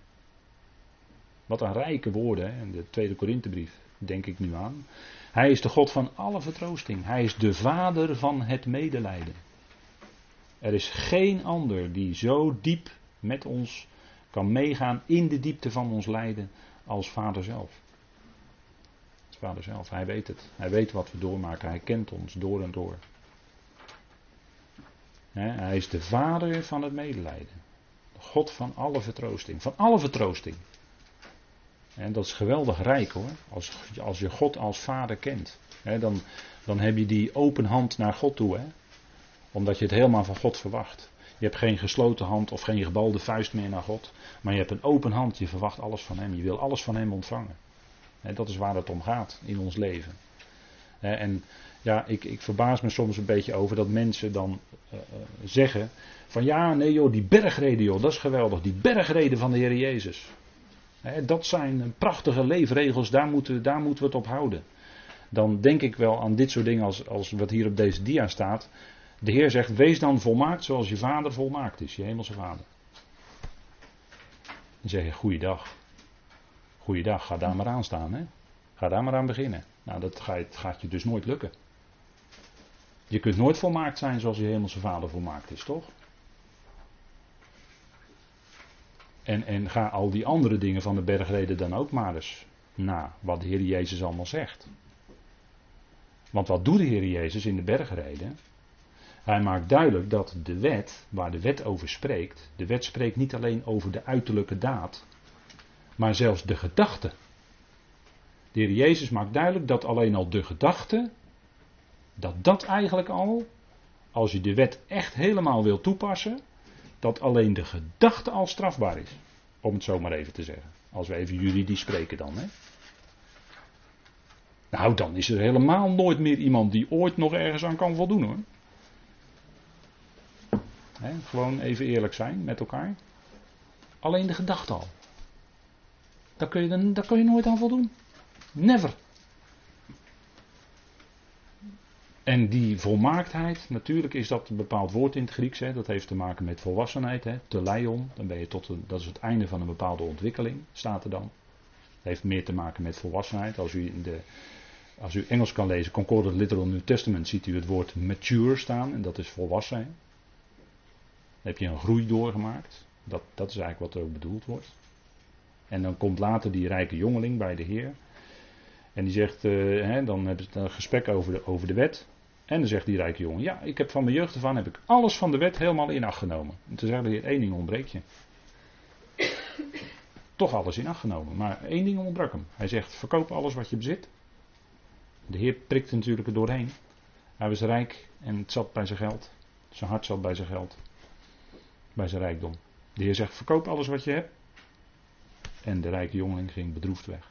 Wat een rijke woorden, hè? in de tweede Korinthebrief denk ik nu aan. Hij is de God van alle vertroosting. Hij is de Vader van het medelijden. Er is geen ander die zo diep met ons kan meegaan in de diepte van ons lijden als Vader zelf. Vader zelf. Hij weet het. Hij weet wat we doormaken. Hij kent ons door en door. hij is de vader van het medelijden. De God van alle vertroosting. Van alle vertroosting. En dat is geweldig rijk hoor. Als, als je God als vader kent. dan, dan heb je die open hand naar God toe. Hè? Omdat je het helemaal van God verwacht. Je hebt geen gesloten hand of geen gebalde vuist meer naar God. Maar je hebt een open hand. Je verwacht alles van Hem. Je wil alles van Hem ontvangen dat is waar het om gaat in ons leven. En ja, ik, ik verbaas me soms een beetje over dat mensen dan uh, zeggen van ja, nee joh, die bergreden joh, dat is geweldig. Die bergreden van de Heer Jezus. Dat zijn prachtige leefregels, daar moeten, daar moeten we het op houden. Dan denk ik wel aan dit soort dingen als, als wat hier op deze dia staat. De Heer zegt, wees dan volmaakt zoals je vader volmaakt is, je hemelse vader. Dan zeg je, goeiedag. Goeiedag, ga daar maar aan staan. Hè? Ga daar maar aan beginnen. Nou, dat gaat je dus nooit lukken. Je kunt nooit volmaakt zijn zoals je hemelse vader volmaakt is, toch? En, en ga al die andere dingen van de bergreden dan ook maar eens na, wat de Heer Jezus allemaal zegt. Want wat doet de Heer Jezus in de bergreden? Hij maakt duidelijk dat de wet, waar de wet over spreekt, de wet spreekt niet alleen over de uiterlijke daad, maar zelfs de gedachte. De heer Jezus maakt duidelijk dat alleen al de gedachte, dat dat eigenlijk al, als je de wet echt helemaal wil toepassen, dat alleen de gedachte al strafbaar is. Om het zo maar even te zeggen. Als we even juridisch spreken dan. Hè. Nou, dan is er helemaal nooit meer iemand die ooit nog ergens aan kan voldoen hoor. gewoon even eerlijk zijn met elkaar. Alleen de gedachte al. Daar kun, je, daar kun je nooit aan voldoen. Never. En die volmaaktheid, natuurlijk is dat een bepaald woord in het Grieks. Hè, dat heeft te maken met volwassenheid. Hè, teleion, dan ben je tot een, dat is het einde van een bepaalde ontwikkeling, staat er dan. Dat heeft meer te maken met volwassenheid. Als u, in de, als u Engels kan lezen, Concordant Literal New Testament, ziet u het woord mature staan. En dat is volwassen. Dan heb je een groei doorgemaakt. Dat, dat is eigenlijk wat er ook bedoeld wordt. En dan komt later die rijke jongeling bij de Heer. En die zegt, uh, hè, dan hebben ze een gesprek over de, over de wet. En dan zegt die rijke jongen, ja, ik heb van mijn jeugd ervan heb ik alles van de wet helemaal in acht genomen. En toen zegt de Heer, één ding ontbreekt je. Toch alles in acht genomen, maar één ding ontbrak hem. Hij zegt, verkoop alles wat je bezit. De Heer prikte natuurlijk er doorheen. Hij was rijk en het zat bij zijn geld. Zijn hart zat bij zijn geld. Bij zijn rijkdom. De Heer zegt, verkoop alles wat je hebt. En de rijke jongeling ging bedroefd weg.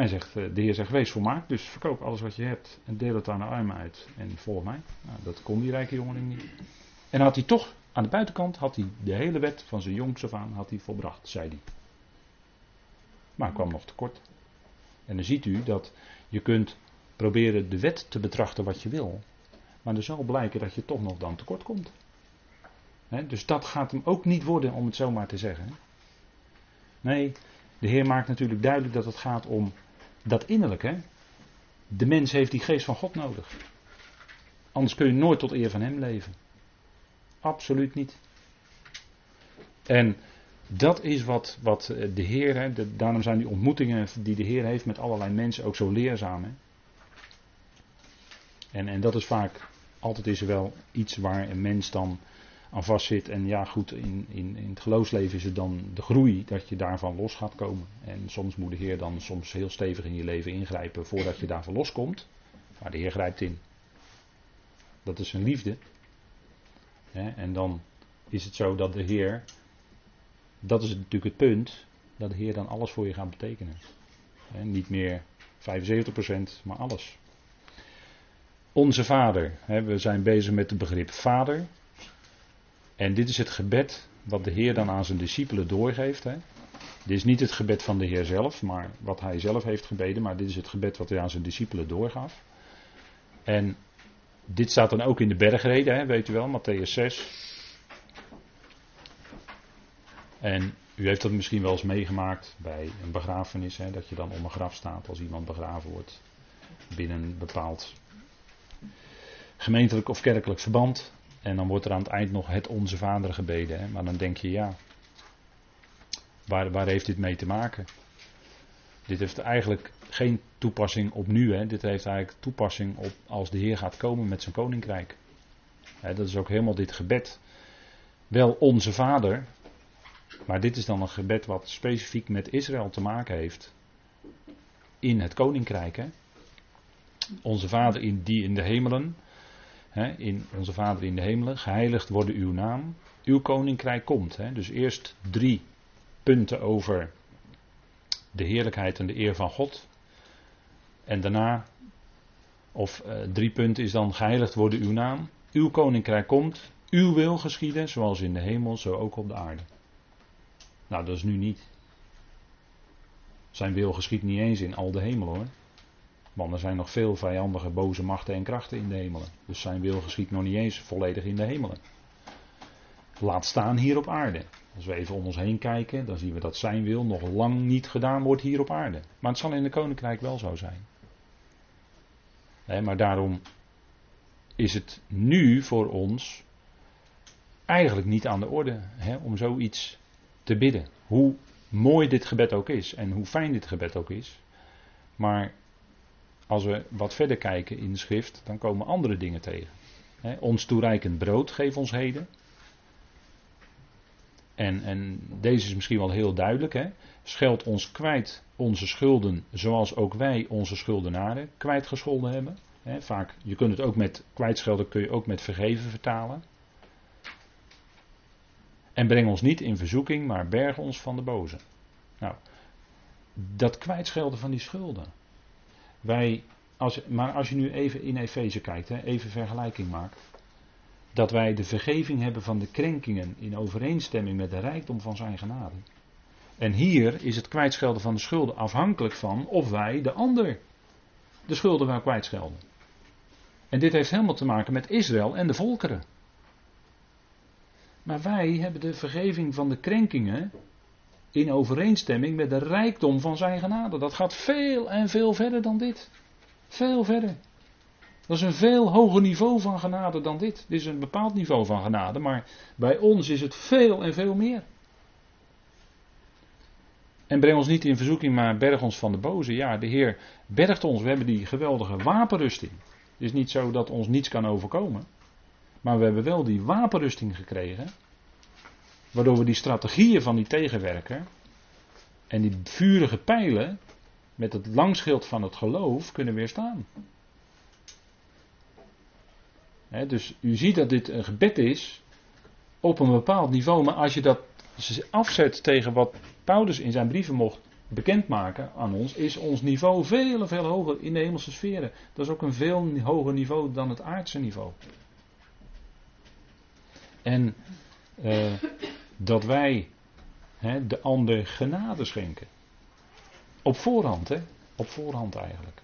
Hij zegt, eh, de Heer zegt, wees volmaakt, dus verkoop alles wat je hebt en deel het aan de armen uit en volg mij. Nou, dat kon die rijke jongeling niet. En had hij toch, aan de buitenkant, had hij de hele wet van zijn jongs af aan had hij volbracht, zei hij. Maar hij kwam nog tekort. En dan ziet u dat je kunt proberen de wet te betrachten wat je wil. Maar er zal blijken dat je toch nog dan tekort komt. dus dat gaat hem ook niet worden, om het zo maar te zeggen. Nee, de Heer maakt natuurlijk duidelijk dat het gaat om dat innerlijke. De mens heeft die geest van God nodig. Anders kun je nooit tot eer van Hem leven. Absoluut niet. En dat is wat, wat eh, de Heer, daarom zijn die ontmoetingen die de Heer heeft met allerlei mensen ook zo leerzaam. Hè? En, en dat is vaak, altijd is er wel iets waar een mens dan aan vastzit. En ja, goed, in, in, in het geloofsleven is het dan de groei dat je daarvan los gaat komen. En soms moet de Heer dan soms heel stevig in je leven ingrijpen voordat je daarvan loskomt. Maar de Heer grijpt in. Dat is zijn liefde. En dan is het zo dat de Heer, dat is natuurlijk het punt, dat de Heer dan alles voor je gaat betekenen. Niet meer 75%, maar alles. Onze Vader. We zijn bezig met het begrip Vader. En dit is het gebed wat de Heer dan aan zijn discipelen doorgeeft. Hè. Dit is niet het gebed van de Heer zelf, maar wat hij zelf heeft gebeden, maar dit is het gebed wat hij aan zijn discipelen doorgaf. En dit staat dan ook in de bergreden, hè, weet u wel, Matthäus 6. En u heeft dat misschien wel eens meegemaakt bij een begrafenis, hè, dat je dan om een graf staat als iemand begraven wordt binnen een bepaald gemeentelijk of kerkelijk verband. En dan wordt er aan het eind nog het Onze Vader gebeden. Hè? Maar dan denk je, ja, waar, waar heeft dit mee te maken? Dit heeft eigenlijk geen toepassing op nu. Hè? Dit heeft eigenlijk toepassing op als de Heer gaat komen met zijn koninkrijk. Hè, dat is ook helemaal dit gebed. Wel Onze Vader, maar dit is dan een gebed wat specifiek met Israël te maken heeft. In het koninkrijk. Hè? Onze Vader in, die in de hemelen in onze Vader in de hemelen, geheiligd worden uw naam, uw koninkrijk komt. Dus eerst drie punten over de heerlijkheid en de eer van God. En daarna, of uh, drie punten is dan geheiligd worden uw naam, uw koninkrijk komt, uw wil geschieden, zoals in de hemel, zo ook op de aarde. Nou, dat is nu niet. Zijn wil geschiet niet eens in al de hemel hoor. Want er zijn nog veel vijandige, boze machten en krachten in de hemelen. Dus zijn wil geschiet nog niet eens volledig in de hemelen. Laat staan hier op aarde. Als we even om ons heen kijken, dan zien we dat zijn wil nog lang niet gedaan wordt hier op aarde. Maar het zal in de koninkrijk wel zo zijn. maar daarom is het nu voor ons eigenlijk niet aan de orde om zoiets te bidden. Hoe mooi dit gebed ook is en hoe fijn dit gebed ook is. Maar als we wat verder kijken in de schrift, dan komen andere dingen tegen. ons toereikend brood geef ons heden. En, en deze is misschien wel heel duidelijk. Hè? Scheld ons kwijt onze schulden zoals ook wij onze schuldenaren kwijtgescholden hebben. vaak, je kunt het ook met kwijtschelden kun je ook met vergeven vertalen. En breng ons niet in verzoeking, maar berg ons van de boze. Nou, dat kwijtschelden van die schulden. Wij, als, maar als je nu even in Efeze kijkt, hè, even vergelijking maakt. Dat wij de vergeving hebben van de krenkingen in overeenstemming met de rijkdom van zijn genade. En hier is het kwijtschelden van de schulden afhankelijk van of wij de ander de schulden wel kwijtschelden. En dit heeft helemaal te maken met Israël en de volkeren. Maar wij hebben de vergeving van de krenkingen in overeenstemming met de rijkdom van zijn genade. Dat gaat veel en veel verder dan dit. Veel verder. Dat is een veel hoger niveau van genade dan dit. Dit is een bepaald niveau van genade, maar bij ons is het veel en veel meer. En breng ons niet in verzoeking, maar berg ons van de boze. Ja, de Heer bergt ons. We hebben die geweldige wapenrusting. Het is niet zo dat ons niets kan overkomen. Maar we hebben wel die wapenrusting gekregen. Waardoor we die strategieën van die tegenwerker en die vurige pijlen met het langschild van het geloof kunnen weerstaan. dus u ziet dat dit een gebed is op een bepaald niveau, maar als je dat afzet tegen wat Paulus in zijn brieven mocht bekendmaken aan ons, is ons niveau veel, veel hoger in de hemelse sferen. Dat is ook een veel hoger niveau dan het aardse niveau. En uh, dat wij hè, de ander genade schenken. Op voorhand, hè? Op voorhand eigenlijk.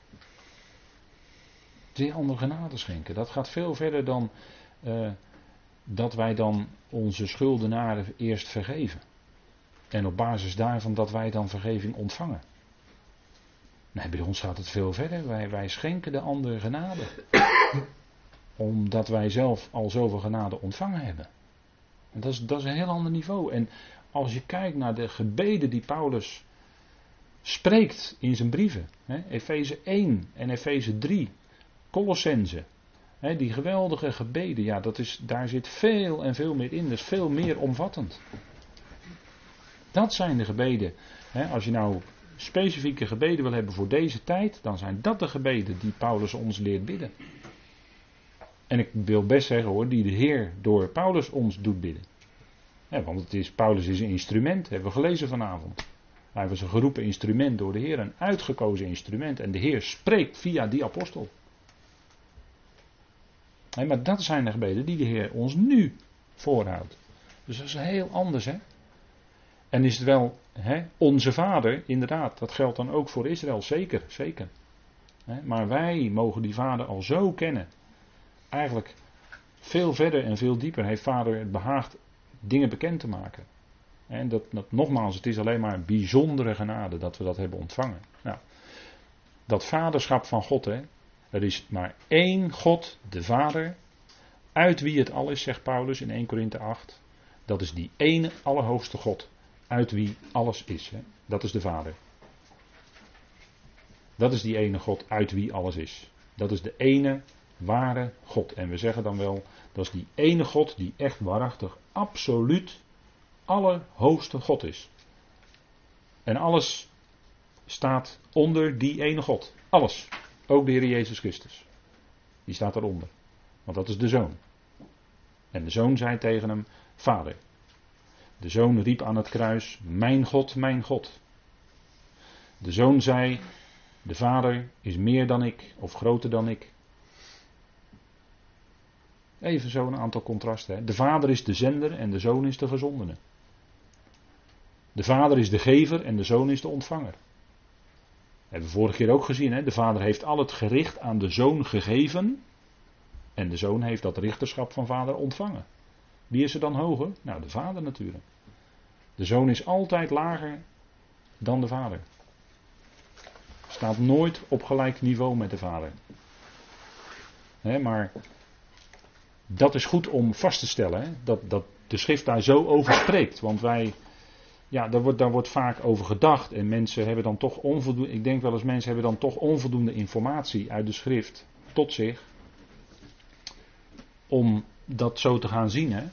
Die ander genade schenken. Dat gaat veel verder dan uh, dat wij dan onze schuldenaren eerst vergeven. En op basis daarvan dat wij dan vergeving ontvangen. Nee, bij ons gaat het veel verder. Wij, wij schenken de ander genade. Omdat wij zelf al zoveel genade ontvangen hebben. Dat is, dat is een heel ander niveau. En als je kijkt naar de gebeden die Paulus spreekt in zijn brieven. Efeze 1 en Efeze 3. Colossense. die geweldige gebeden, ja, dat is, daar zit veel en veel meer in. Dat is veel meer omvattend. Dat zijn de gebeden. als je nou specifieke gebeden wil hebben voor deze tijd, dan zijn dat de gebeden die Paulus ons leert bidden. En ik wil best zeggen hoor, die de Heer door Paulus ons doet bidden. want het is, Paulus is een instrument, hebben we gelezen vanavond. Hij was een geroepen instrument door de Heer, een uitgekozen instrument. En de Heer spreekt via die apostel. maar dat zijn de gebeden die de Heer ons nu voorhoudt. Dus dat is heel anders, hè? En is het wel hè, onze vader, inderdaad, dat geldt dan ook voor Israël, zeker, zeker. Maar wij mogen die vader al zo kennen. Eigenlijk veel verder en veel dieper heeft vader het behaagd dingen bekend te maken. En dat, dat, nogmaals, het is alleen maar bijzondere genade dat we dat hebben ontvangen. Nou, dat vaderschap van God, hè, er is maar één God, de Vader, uit wie het al is, zegt Paulus in 1 Korinthe 8. Dat is die ene allerhoogste God uit wie alles is. Hè? Dat is de Vader. Dat is die ene God uit wie alles is. Dat is de ene ware God. En we zeggen dan wel, dat is die ene God die echt waarachtig, absoluut, allerhoogste God is. En alles staat onder die ene God. Alles. Ook de Heer Jezus Christus. Die staat eronder. Want dat is de zoon. En de zoon zei tegen hem: Vader. De zoon riep aan het kruis: Mijn God, mijn God. De zoon zei: De vader is meer dan ik of groter dan ik. Even zo een aantal contrasten. Hè. De vader is de zender en de zoon is de gezondene. De vader is de gever en de zoon is de ontvanger. Dat hebben we vorige keer ook gezien. Hè? De vader heeft al het gericht aan de zoon gegeven. En de zoon heeft dat richterschap van vader ontvangen. Wie is er dan hoger? Nou, de vader natuurlijk. De zoon is altijd lager dan de vader. Staat nooit op gelijk niveau met de vader. maar dat is goed om vast te stellen. dat, dat de schrift daar zo over spreekt. Want wij, ja, daar wordt, daar wordt vaak over gedacht. En mensen hebben dan toch onvoldoende. Ik denk wel eens mensen hebben dan toch onvoldoende informatie uit de schrift tot zich. Om dat zo te gaan zien. Hè?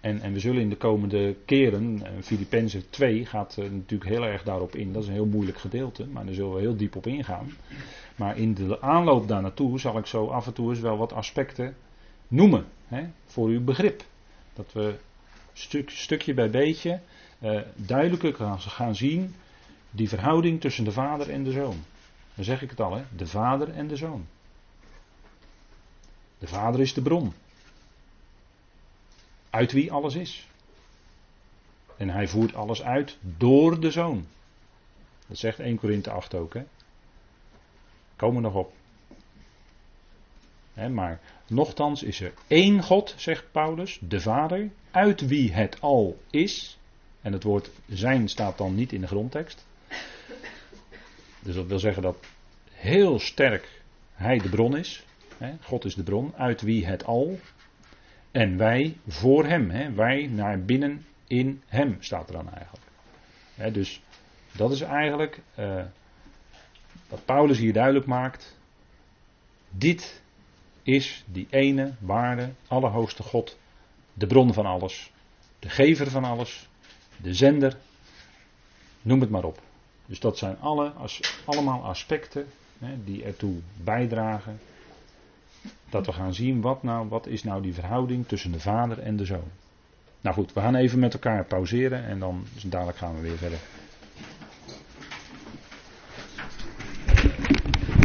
En, en we zullen in de komende keren, eh, Filippenzen 2 gaat uh, natuurlijk heel erg daarop in. Dat is een heel moeilijk gedeelte, maar daar zullen we heel diep op ingaan. Maar in de aanloop daar naartoe zal ik zo af en toe eens wel wat aspecten noemen. Hè, voor uw begrip. Dat we stuk, stukje bij beetje uh, duidelijker gaan zien die verhouding tussen de vader en de zoon. Dan zeg ik het al, hè, de vader en de zoon. De vader is de bron. Uit wie alles is. En hij voert alles uit door de zoon. Dat zegt 1 Korinthe 8 ook. Hè? Komen nog op. maar nochtans is er één God, zegt Paulus, de Vader, uit wie het al is. En het woord zijn staat dan niet in de grondtekst. Dus dat wil zeggen dat heel sterk hij de bron is. God is de bron, uit wie het al. En wij voor hem. Wij naar binnen in hem staat er dan eigenlijk. Dus dat is eigenlijk uh, wat Paulus hier duidelijk maakt. Dit is die ene, ware, allerhoogste God. De bron van alles. De gever van alles. De zender. Noem het maar op. Dus dat zijn alle, allemaal aspecten hè, die ertoe bijdragen dat we gaan zien wat, nou, wat is nou die verhouding tussen de vader en de zoon. Nou goed, we gaan even met elkaar pauzeren en dan dadelijk gaan we weer verder.